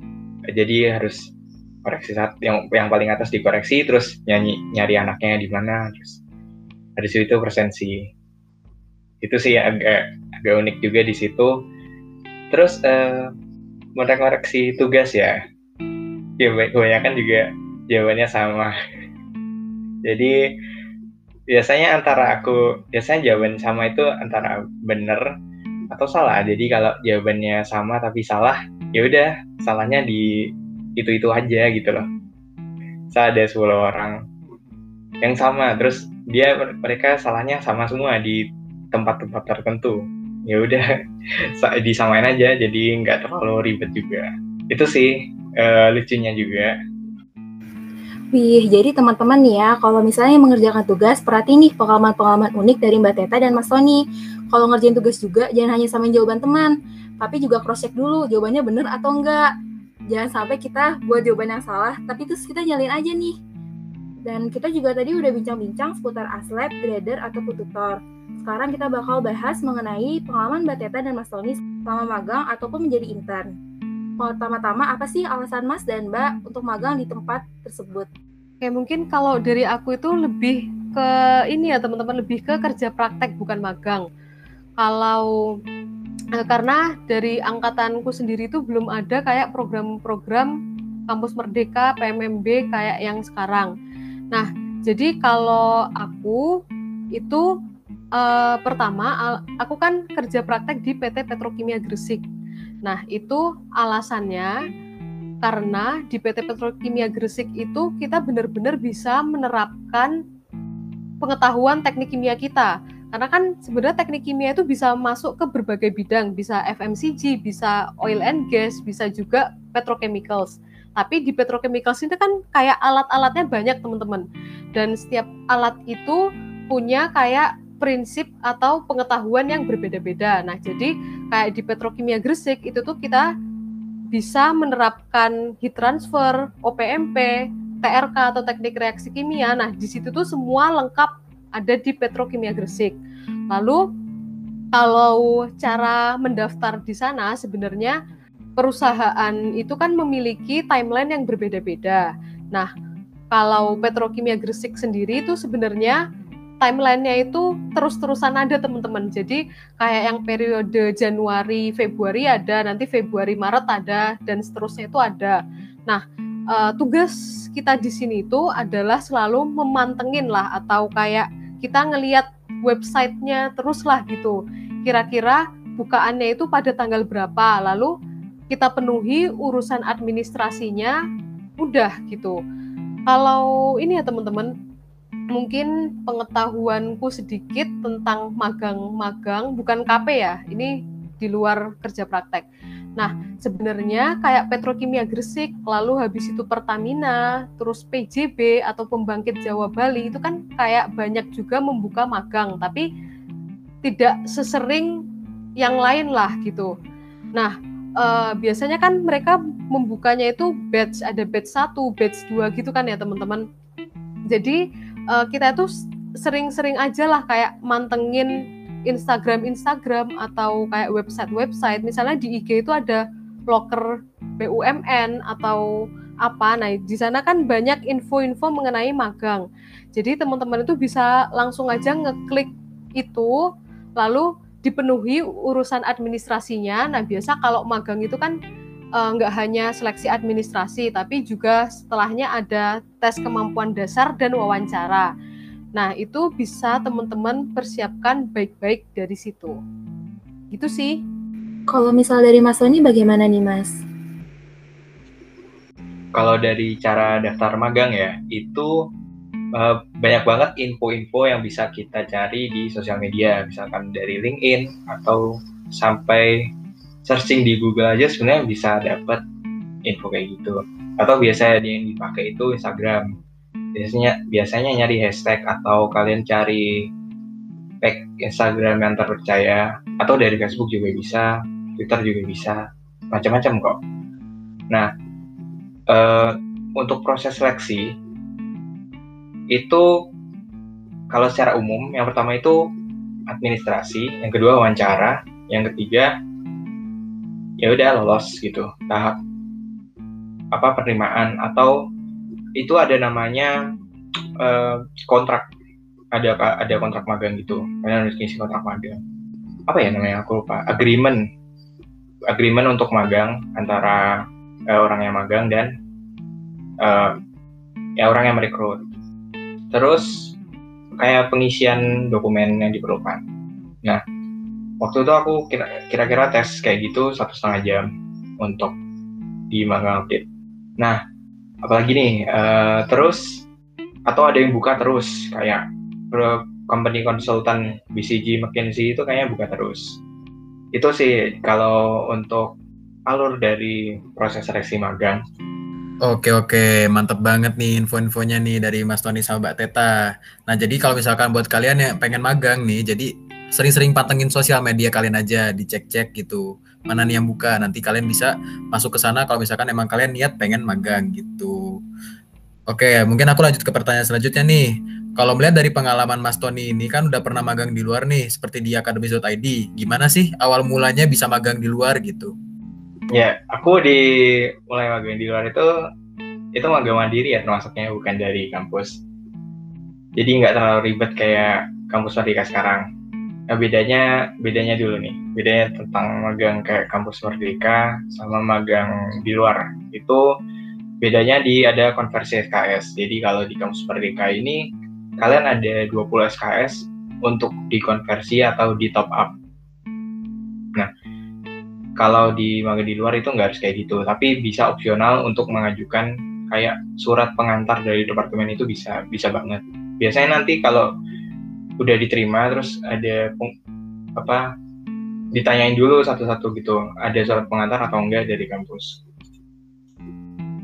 jadi harus koreksi satu yang yang paling atas dikoreksi, terus nyanyi nyari anaknya di mana, terus dari situ presensi itu sih agak agak unik juga di situ. Terus uh, ngoreksi tugas ya ya. Kebanyakan juga jawabannya sama jadi biasanya antara aku biasanya jawaban sama itu antara bener atau salah. Jadi kalau jawabannya sama tapi salah ya udah salahnya di itu itu aja gitu loh. Saya ada 10 orang yang sama terus dia mereka salahnya sama semua di tempat-tempat tertentu. Ya udah disamain aja jadi nggak terlalu ribet juga. Itu sih uh, lucunya juga Wih, jadi teman-teman ya, kalau misalnya mengerjakan tugas, perhati nih pengalaman-pengalaman unik dari Mbak Teta dan Mas Tony. Kalau ngerjain tugas juga, jangan hanya samain jawaban teman, tapi juga cross-check dulu jawabannya bener atau enggak. Jangan sampai kita buat jawaban yang salah, tapi terus kita nyalin aja nih dan kita juga tadi udah bincang-bincang seputar aslab, grader, atau tutor. Sekarang kita bakal bahas mengenai pengalaman Mbak Teta dan Mas Tony selama magang ataupun menjadi intern. Pertama-tama, apa sih alasan Mas dan Mbak untuk magang di tempat tersebut? Oke, mungkin kalau dari aku itu lebih ke ini ya teman-teman, lebih ke kerja praktek bukan magang. Kalau eh, karena dari angkatanku sendiri itu belum ada kayak program-program kampus merdeka PMMB kayak yang sekarang. Nah, jadi kalau aku itu uh, pertama aku kan kerja praktek di PT Petrokimia Gresik. Nah, itu alasannya karena di PT Petrokimia Gresik itu kita benar-benar bisa menerapkan pengetahuan teknik kimia kita. Karena kan sebenarnya teknik kimia itu bisa masuk ke berbagai bidang, bisa FMCG, bisa oil and gas, bisa juga petrochemicals. Tapi di petrochemicals itu kan kayak alat-alatnya banyak teman-teman. Dan setiap alat itu punya kayak prinsip atau pengetahuan yang berbeda-beda. Nah, jadi kayak di petrokimia Gresik itu tuh kita bisa menerapkan heat transfer, OPMP, TRK atau teknik reaksi kimia. Nah, di situ tuh semua lengkap ada di petrokimia Gresik. Lalu kalau cara mendaftar di sana sebenarnya perusahaan itu kan memiliki timeline yang berbeda-beda. Nah, kalau Petrokimia Gresik sendiri itu sebenarnya timelinenya itu terus-terusan ada teman-teman. Jadi kayak yang periode Januari, Februari ada, nanti Februari, Maret ada, dan seterusnya itu ada. Nah, uh, tugas kita di sini itu adalah selalu memantengin lah atau kayak kita ngelihat websitenya terus lah gitu. Kira-kira bukaannya itu pada tanggal berapa, lalu kita penuhi urusan administrasinya mudah gitu. Kalau ini ya teman-teman, mungkin pengetahuanku sedikit tentang magang-magang bukan KP ya, ini di luar kerja praktek. Nah, sebenarnya kayak Petrokimia Gresik, lalu habis itu Pertamina, terus PJB atau Pembangkit Jawa Bali itu kan kayak banyak juga membuka magang, tapi tidak sesering yang lain lah gitu. Nah, uh, biasanya kan mereka membukanya itu batch ada batch satu, batch dua gitu kan ya teman-teman. Jadi uh, kita itu sering-sering aja lah kayak mantengin Instagram Instagram atau kayak website website misalnya di IG itu ada loker BUMN atau apa. Nah, di sana kan banyak info-info mengenai magang. Jadi teman-teman itu bisa langsung aja ngeklik itu lalu dipenuhi urusan administrasinya. Nah, biasa kalau magang itu kan uh, nggak hanya seleksi administrasi, tapi juga setelahnya ada tes kemampuan dasar dan wawancara. Nah, itu bisa teman-teman persiapkan baik-baik dari situ. Gitu sih. Kalau misal dari Mas Tony bagaimana nih Mas? Kalau dari cara daftar magang ya, itu uh, banyak banget info-info yang bisa kita cari di sosial media, misalkan dari LinkedIn atau sampai searching di Google aja sebenarnya bisa dapat info kayak gitu. Atau biasanya yang dipakai itu Instagram. Biasanya biasanya nyari hashtag atau kalian cari tag Instagram yang terpercaya atau dari Facebook juga bisa Twitter juga bisa, macam-macam kok. Nah, uh, untuk proses seleksi itu kalau secara umum yang pertama itu administrasi, yang kedua wawancara, yang ketiga ya udah lolos gitu. Tahap apa penerimaan atau itu ada namanya uh, kontrak. Ada ada kontrak magang gitu. Kalian harus ngisi kontrak magang. Apa ya namanya aku lupa. Agreement. Agreement untuk magang antara uh, orang yang magang dan uh, ya orang yang merekrut. Terus kayak pengisian dokumen yang diperlukan. Nah, waktu itu aku kira-kira tes kayak gitu satu setengah jam untuk di magang update. Nah, apalagi nih, uh, terus atau ada yang buka terus kayak company konsultan BCG McKinsey itu kayaknya buka terus itu sih kalau untuk alur dari proses seleksi magang. Oke oke, mantep banget nih info-infonya nih dari Mas Tony sama Mbak Teta. Nah jadi kalau misalkan buat kalian yang pengen magang nih, jadi sering-sering pantengin sosial media kalian aja, dicek-cek gitu. Mana nih yang buka, nanti kalian bisa masuk ke sana kalau misalkan emang kalian niat pengen magang gitu. Oke, mungkin aku lanjut ke pertanyaan selanjutnya nih. Kalau melihat dari pengalaman Mas Tony ini kan udah pernah magang di luar nih, seperti di Academy.id. Gimana sih awal mulanya bisa magang di luar gitu? Ya, aku di mulai magang di luar itu itu magang mandiri ya termasuknya bukan dari kampus. Jadi nggak terlalu ribet kayak kampus Merdeka sekarang. Nah, bedanya bedanya dulu nih. Bedanya tentang magang kayak kampus Merdeka sama magang di luar. Itu bedanya di ada konversi SKS. Jadi kalau di kampus Merdeka ini kalian ada 20 SKS untuk dikonversi atau di top up. Nah, kalau di magang di luar itu nggak harus kayak gitu, tapi bisa opsional untuk mengajukan kayak surat pengantar dari departemen itu bisa bisa banget. Biasanya nanti kalau udah diterima terus ada apa ditanyain dulu satu-satu gitu, ada surat pengantar atau enggak dari kampus.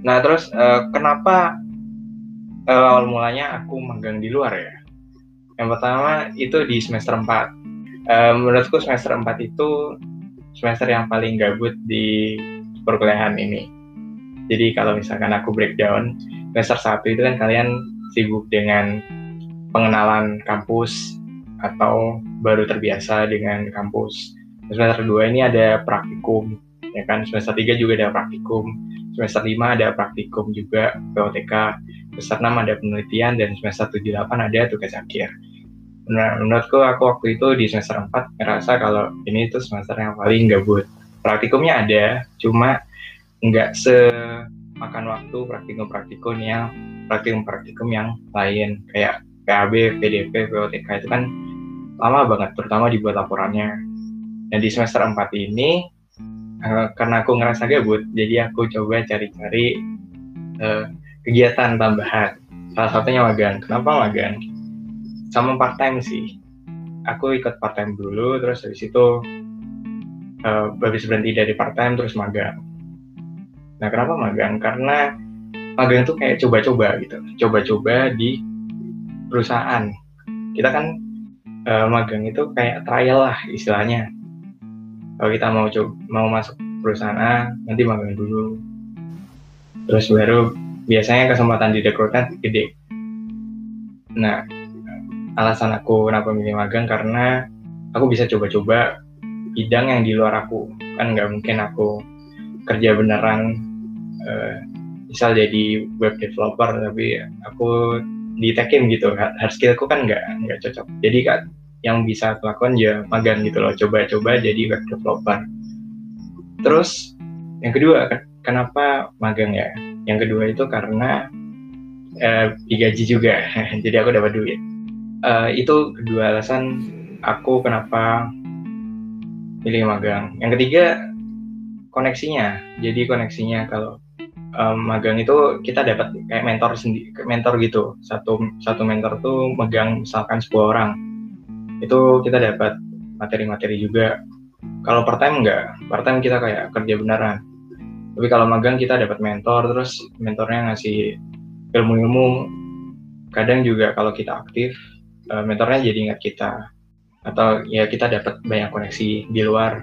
Nah, terus uh, kenapa uh, awal mulanya aku magang di luar ya. Yang pertama itu di semester 4. Uh, eh, menurutku semester 4 itu semester yang paling gabut di perkuliahan ini. Jadi kalau misalkan aku breakdown, semester 1 itu kan kalian sibuk dengan pengenalan kampus atau baru terbiasa dengan kampus. Semester 2 ini ada praktikum, ya kan? Semester 3 juga ada praktikum. Semester 5 ada praktikum juga, POTK semester 6 ada penelitian dan semester 7 8 ada tugas akhir. Nah, menurutku aku waktu itu di semester 4 ngerasa kalau ini tuh semester yang paling gabut. Praktikumnya ada, cuma nggak semakan waktu praktikum-praktikum yang praktikum-praktikum yang lain kayak PAB, PDP, POTK itu kan lama banget, terutama dibuat laporannya. Dan di semester 4 ini uh, karena aku ngerasa gabut, jadi aku coba cari-cari uh, kegiatan tambahan. Salah satunya magang. Kenapa magang? Sama part time sih. Aku ikut part time dulu, terus habis itu uh, habis berhenti dari part time terus magang. Nah kenapa magang? Karena magang itu kayak coba-coba gitu, coba-coba di perusahaan. Kita kan uh, magang itu kayak trial lah istilahnya. Kalau kita mau coba mau masuk perusahaan A, nanti magang dulu. Terus baru biasanya kesempatan di rekrutmen gede. Nah, alasan aku kenapa milih magang karena aku bisa coba-coba bidang yang di luar aku. Kan nggak mungkin aku kerja beneran uh, misal jadi web developer tapi aku di tekim gitu. Hard skillku kan nggak nggak cocok. Jadi kan yang bisa aku lakukan ya magang gitu loh. Coba-coba jadi web developer. Terus yang kedua kenapa magang ya? Yang kedua itu karena uh, digaji juga. Jadi aku dapat duit. Uh, itu kedua alasan aku kenapa pilih magang. Yang ketiga koneksinya. Jadi koneksinya kalau um, magang itu kita dapat kayak mentor sendiri mentor gitu. Satu satu mentor tuh megang misalkan sepuluh orang. Itu kita dapat materi-materi juga. Kalau part time enggak. Part time kita kayak kerja beneran. Tapi kalau magang kita dapat mentor terus mentornya ngasih ilmu-ilmu. Kadang juga kalau kita aktif uh, mentornya jadi ingat kita. Atau ya kita dapat banyak koneksi di luar.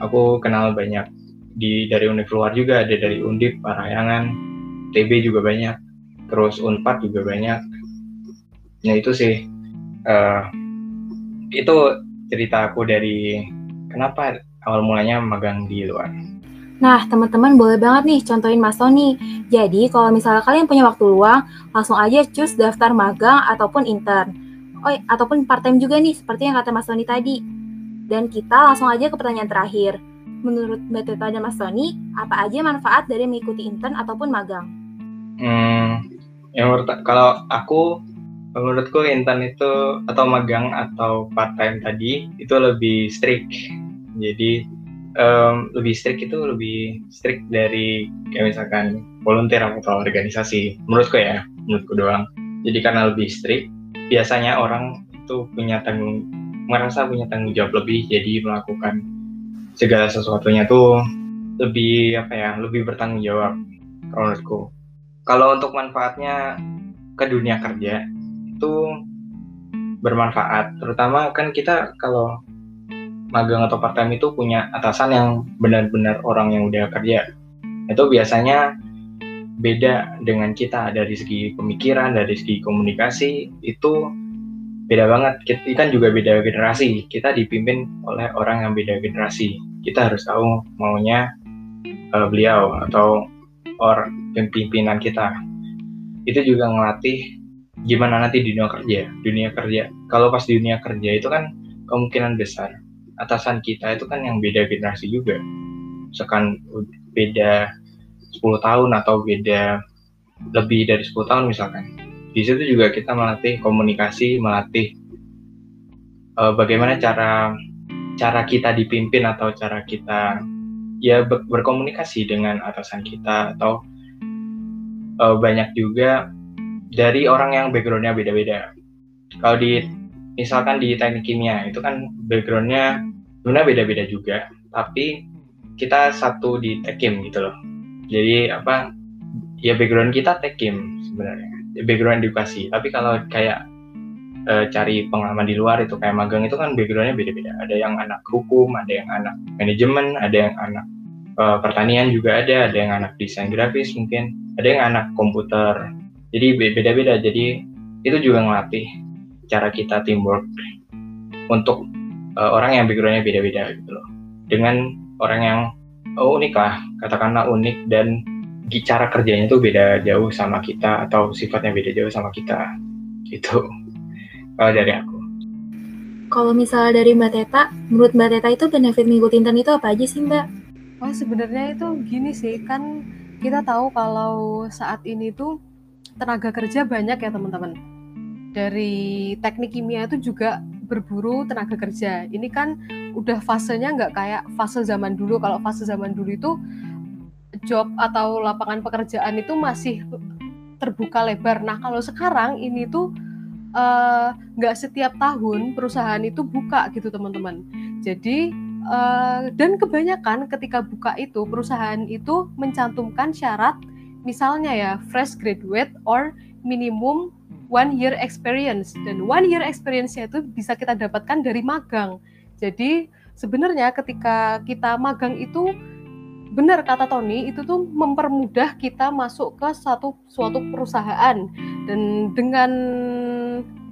Aku kenal banyak di dari univ luar juga ada dari Undip, Parahyangan, TB juga banyak, terus Unpad juga banyak. Ya itu sih, uh, itu cerita aku dari kenapa awal mulanya magang di luar. Nah, teman-teman boleh banget nih contohin Mas Tony. Jadi, kalau misalnya kalian punya waktu luang, langsung aja cus daftar magang ataupun intern. Oh, ataupun part-time juga nih, seperti yang kata Mas Tony tadi. Dan kita langsung aja ke pertanyaan terakhir menurut Mbak Teta dan Mas Tony, apa aja manfaat dari mengikuti intern ataupun magang? Hmm, yang kalau aku menurutku intern itu atau magang atau part time tadi itu lebih strict. Jadi um, lebih strict itu lebih strict dari kayak misalkan volunteer atau organisasi. Menurutku ya, menurutku doang. Jadi karena lebih strict, biasanya orang itu punya tanggung merasa punya tanggung jawab lebih jadi melakukan segala sesuatunya tuh lebih apa ya lebih bertanggung jawab kalau menurutku. Kalau untuk manfaatnya ke dunia kerja itu bermanfaat. Terutama kan kita kalau magang atau part time itu punya atasan yang benar-benar orang yang udah kerja. Itu biasanya beda dengan kita. Dari segi pemikiran dari segi komunikasi itu beda banget. Kita kan juga beda generasi. Kita dipimpin oleh orang yang beda generasi. Kita harus tahu maunya uh, beliau atau or pimpinan kita. Itu juga ngelatih gimana nanti di dunia kerja. Dunia kerja kalau pas di dunia kerja itu kan kemungkinan besar. Atasan kita itu kan yang beda generasi juga. Misalkan beda 10 tahun atau beda lebih dari 10 tahun misalkan di situ juga kita melatih komunikasi melatih uh, bagaimana cara cara kita dipimpin atau cara kita ya ber berkomunikasi dengan atasan kita atau uh, banyak juga dari orang yang backgroundnya beda-beda. Kalau di misalkan di teknik kimia itu kan backgroundnya sebenarnya beda-beda juga, tapi kita satu di tekim gitu loh. Jadi apa ya background kita tekim sebenarnya, background edukasi. Tapi kalau kayak uh, cari pengalaman di luar itu kayak magang itu kan backgroundnya beda-beda. Ada yang anak hukum, ada yang anak manajemen, ada yang anak uh, pertanian juga ada, ada yang anak desain grafis mungkin, ada yang anak komputer. Jadi beda-beda. Jadi itu juga ngelatih cara kita teamwork untuk uh, orang yang backgroundnya beda-beda gitu loh. Dengan orang yang oh, unik lah, katakanlah unik dan cara kerjanya tuh beda jauh sama kita atau sifatnya beda jauh sama kita gitu kalau dari aku. Kalau misalnya dari Mbak Teta, menurut Mbak Teta itu benefit minggu intern itu apa aja sih Mbak? Oh sebenarnya itu gini sih, kan kita tahu kalau saat ini tuh tenaga kerja banyak ya teman-teman. Dari teknik kimia itu juga berburu tenaga kerja. Ini kan udah fasenya nggak kayak fase zaman dulu. Kalau fase zaman dulu itu job atau lapangan pekerjaan itu masih terbuka lebar. Nah kalau sekarang ini tuh Eh, nggak uh, setiap tahun perusahaan itu buka gitu teman-teman. Jadi uh, dan kebanyakan ketika buka itu perusahaan itu mencantumkan syarat misalnya ya fresh graduate or minimum one year experience dan one year experience-nya itu bisa kita dapatkan dari magang. Jadi sebenarnya ketika kita magang itu benar kata Tony itu tuh mempermudah kita masuk ke satu suatu perusahaan dan dengan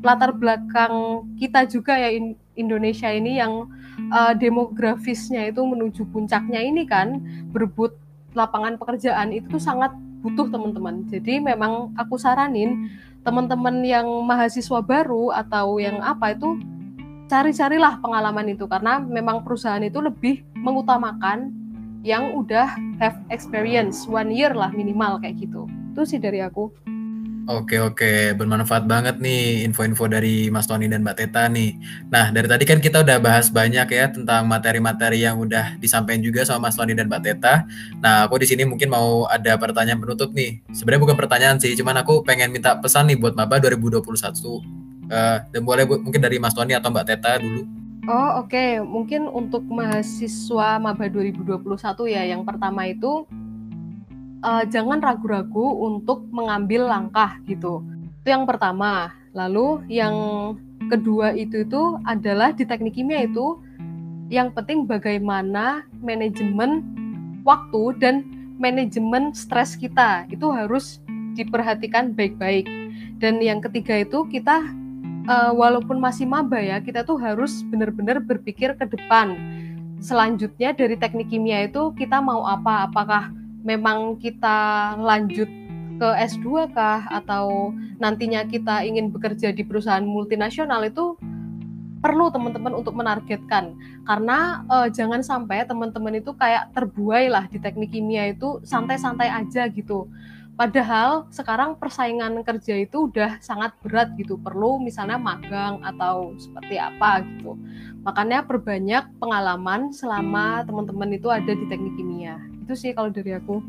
latar belakang kita juga ya Indonesia ini yang uh, demografisnya itu menuju puncaknya ini kan berebut lapangan pekerjaan itu tuh sangat butuh teman-teman. Jadi memang aku saranin teman-teman yang mahasiswa baru atau yang apa itu cari-carilah pengalaman itu karena memang perusahaan itu lebih mengutamakan yang udah have experience one year lah minimal kayak gitu. Itu sih dari aku. Oke oke, bermanfaat banget nih info-info dari Mas Tony dan Mbak Teta nih. Nah dari tadi kan kita udah bahas banyak ya tentang materi-materi yang udah disampaikan juga sama Mas Tony dan Mbak Teta. Nah aku di sini mungkin mau ada pertanyaan penutup nih. Sebenarnya bukan pertanyaan sih, cuman aku pengen minta pesan nih buat Maba 2021. Uh, dan boleh bu, mungkin dari Mas Tony atau Mbak Teta dulu. Oh oke, okay. mungkin untuk mahasiswa Maba 2021 ya, yang pertama itu uh, jangan ragu-ragu untuk mengambil langkah gitu. Itu yang pertama. Lalu yang kedua itu itu adalah di teknik kimia itu yang penting bagaimana manajemen waktu dan manajemen stres kita itu harus diperhatikan baik-baik. Dan yang ketiga itu kita uh, walaupun masih maba ya, kita tuh harus benar-benar berpikir ke depan. Selanjutnya dari teknik kimia itu kita mau apa? Apakah memang kita lanjut ke S2 kah atau nantinya kita ingin bekerja di perusahaan multinasional itu perlu teman-teman untuk menargetkan karena uh, jangan sampai teman-teman itu kayak terbuai lah di teknik kimia itu santai-santai aja gitu padahal sekarang persaingan kerja itu udah sangat berat gitu. Perlu misalnya magang atau seperti apa gitu. Makanya perbanyak pengalaman selama teman-teman itu ada di teknik kimia. Itu sih kalau dari aku.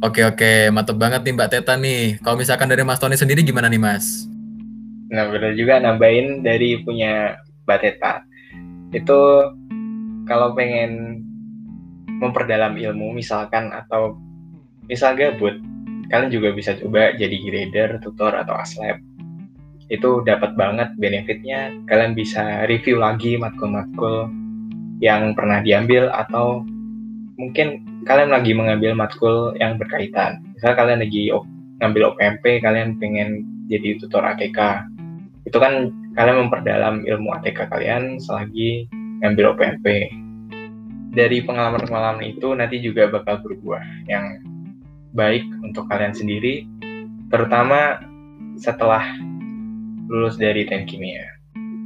Oke oke. Mantap banget nih Mbak Teta nih. Kalau misalkan dari Mas Tony sendiri gimana nih Mas? Nah benar juga nambahin dari punya Mbak Teta. Itu kalau pengen memperdalam ilmu misalkan atau misal gabut kalian juga bisa coba jadi grader, tutor atau aslab itu dapat banget benefitnya kalian bisa review lagi matkul-matkul yang pernah diambil atau mungkin kalian lagi mengambil matkul yang berkaitan. Misalnya kalian lagi ngambil OPMP, kalian pengen jadi tutor ATK. Itu kan kalian memperdalam ilmu ATK kalian selagi ngambil OPMP. Dari pengalaman-pengalaman itu nanti juga bakal berbuah yang baik untuk kalian sendiri, terutama setelah lulus dari teknik kimia.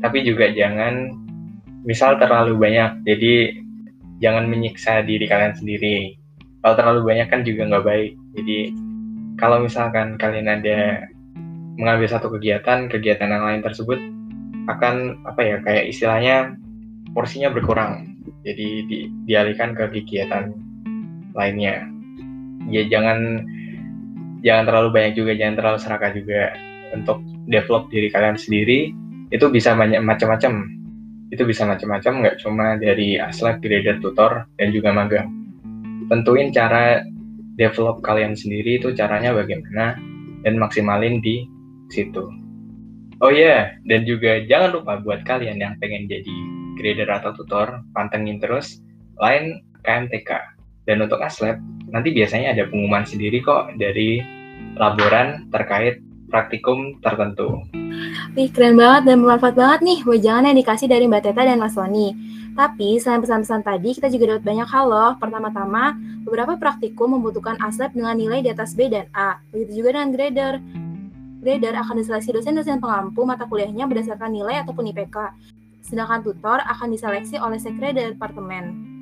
Tapi juga jangan misal terlalu banyak, jadi jangan menyiksa diri kalian sendiri. Kalau terlalu banyak kan juga nggak baik. Jadi kalau misalkan kalian ada mengambil satu kegiatan kegiatan yang lain tersebut akan apa ya kayak istilahnya porsinya berkurang. Jadi di, dialihkan ke kegiatan lainnya ya jangan jangan terlalu banyak juga jangan terlalu serakah juga untuk develop diri kalian sendiri itu bisa banyak macam-macam itu bisa macam-macam nggak cuma dari aslab, grader, tutor, dan juga magang. Tentuin cara develop kalian sendiri itu caranya bagaimana dan maksimalin di situ. Oh iya, yeah. dan juga jangan lupa buat kalian yang pengen jadi grader atau tutor, pantengin terus lain KMTK. Dan untuk aslab, nanti biasanya ada pengumuman sendiri kok dari laboran terkait praktikum tertentu. Wih, keren banget dan bermanfaat banget nih wejangan yang dikasih dari Mbak Teta dan Mas Tony. Tapi selain pesan-pesan tadi, kita juga dapat banyak hal loh. Pertama-tama, beberapa praktikum membutuhkan aslab dengan nilai di atas B dan A. Begitu juga dengan grader. Grader akan diseleksi dosen-dosen pengampu mata kuliahnya berdasarkan nilai ataupun IPK. Sedangkan tutor akan diseleksi oleh sekre departemen.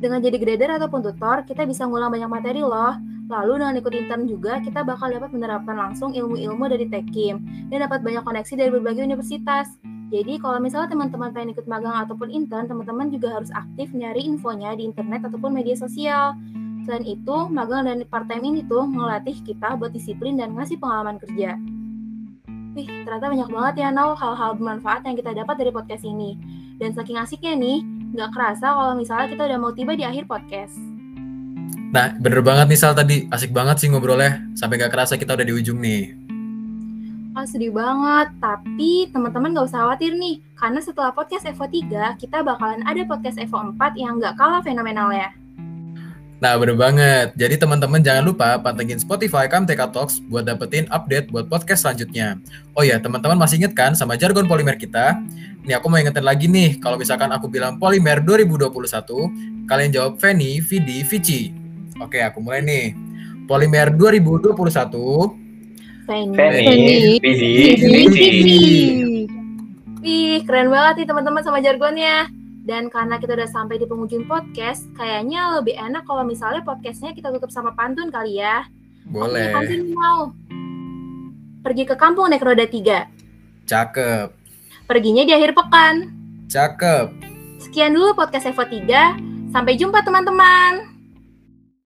Dengan jadi grader ataupun tutor, kita bisa ngulang banyak materi loh. Lalu dengan ikut intern juga, kita bakal dapat menerapkan langsung ilmu-ilmu dari Tekim dan dapat banyak koneksi dari berbagai universitas. Jadi kalau misalnya teman-teman pengen ikut magang ataupun intern, teman-teman juga harus aktif nyari infonya di internet ataupun media sosial. Selain itu, magang dan part-time ini tuh ngelatih kita buat disiplin dan ngasih pengalaman kerja. Wih, ternyata banyak banget ya, Nau, hal-hal bermanfaat yang kita dapat dari podcast ini. Dan saking asiknya nih, nggak kerasa kalau misalnya kita udah mau tiba di akhir podcast. Nah, bener banget nih Sal tadi. Asik banget sih ngobrolnya. Sampai nggak kerasa kita udah di ujung nih. Oh, sedih banget. Tapi teman-teman nggak usah khawatir nih. Karena setelah podcast Evo 3, kita bakalan ada podcast Evo 4 yang nggak kalah fenomenal ya. Nah, bener banget. Jadi teman-teman jangan lupa pantengin Spotify KMTK Talks buat dapetin update buat podcast selanjutnya. Oh ya, teman-teman masih inget kan sama jargon polimer kita? Nih aku mau ingetin lagi nih, kalau misalkan aku bilang polimer 2021, kalian jawab Feni, Vidi, Vici. Oke, aku mulai nih. Polimer 2021. Feni. Feni, Vidi, Vici. Wih, keren banget nih teman-teman sama jargonnya. Dan karena kita udah sampai di penghujung podcast, kayaknya lebih enak kalau misalnya podcastnya kita tutup sama pantun kali ya. Boleh. Oke, pantun mau. Pergi ke kampung naik roda tiga. Cakep. Perginya di akhir pekan. Cakep. Sekian dulu podcast Evo 3. Sampai jumpa teman-teman.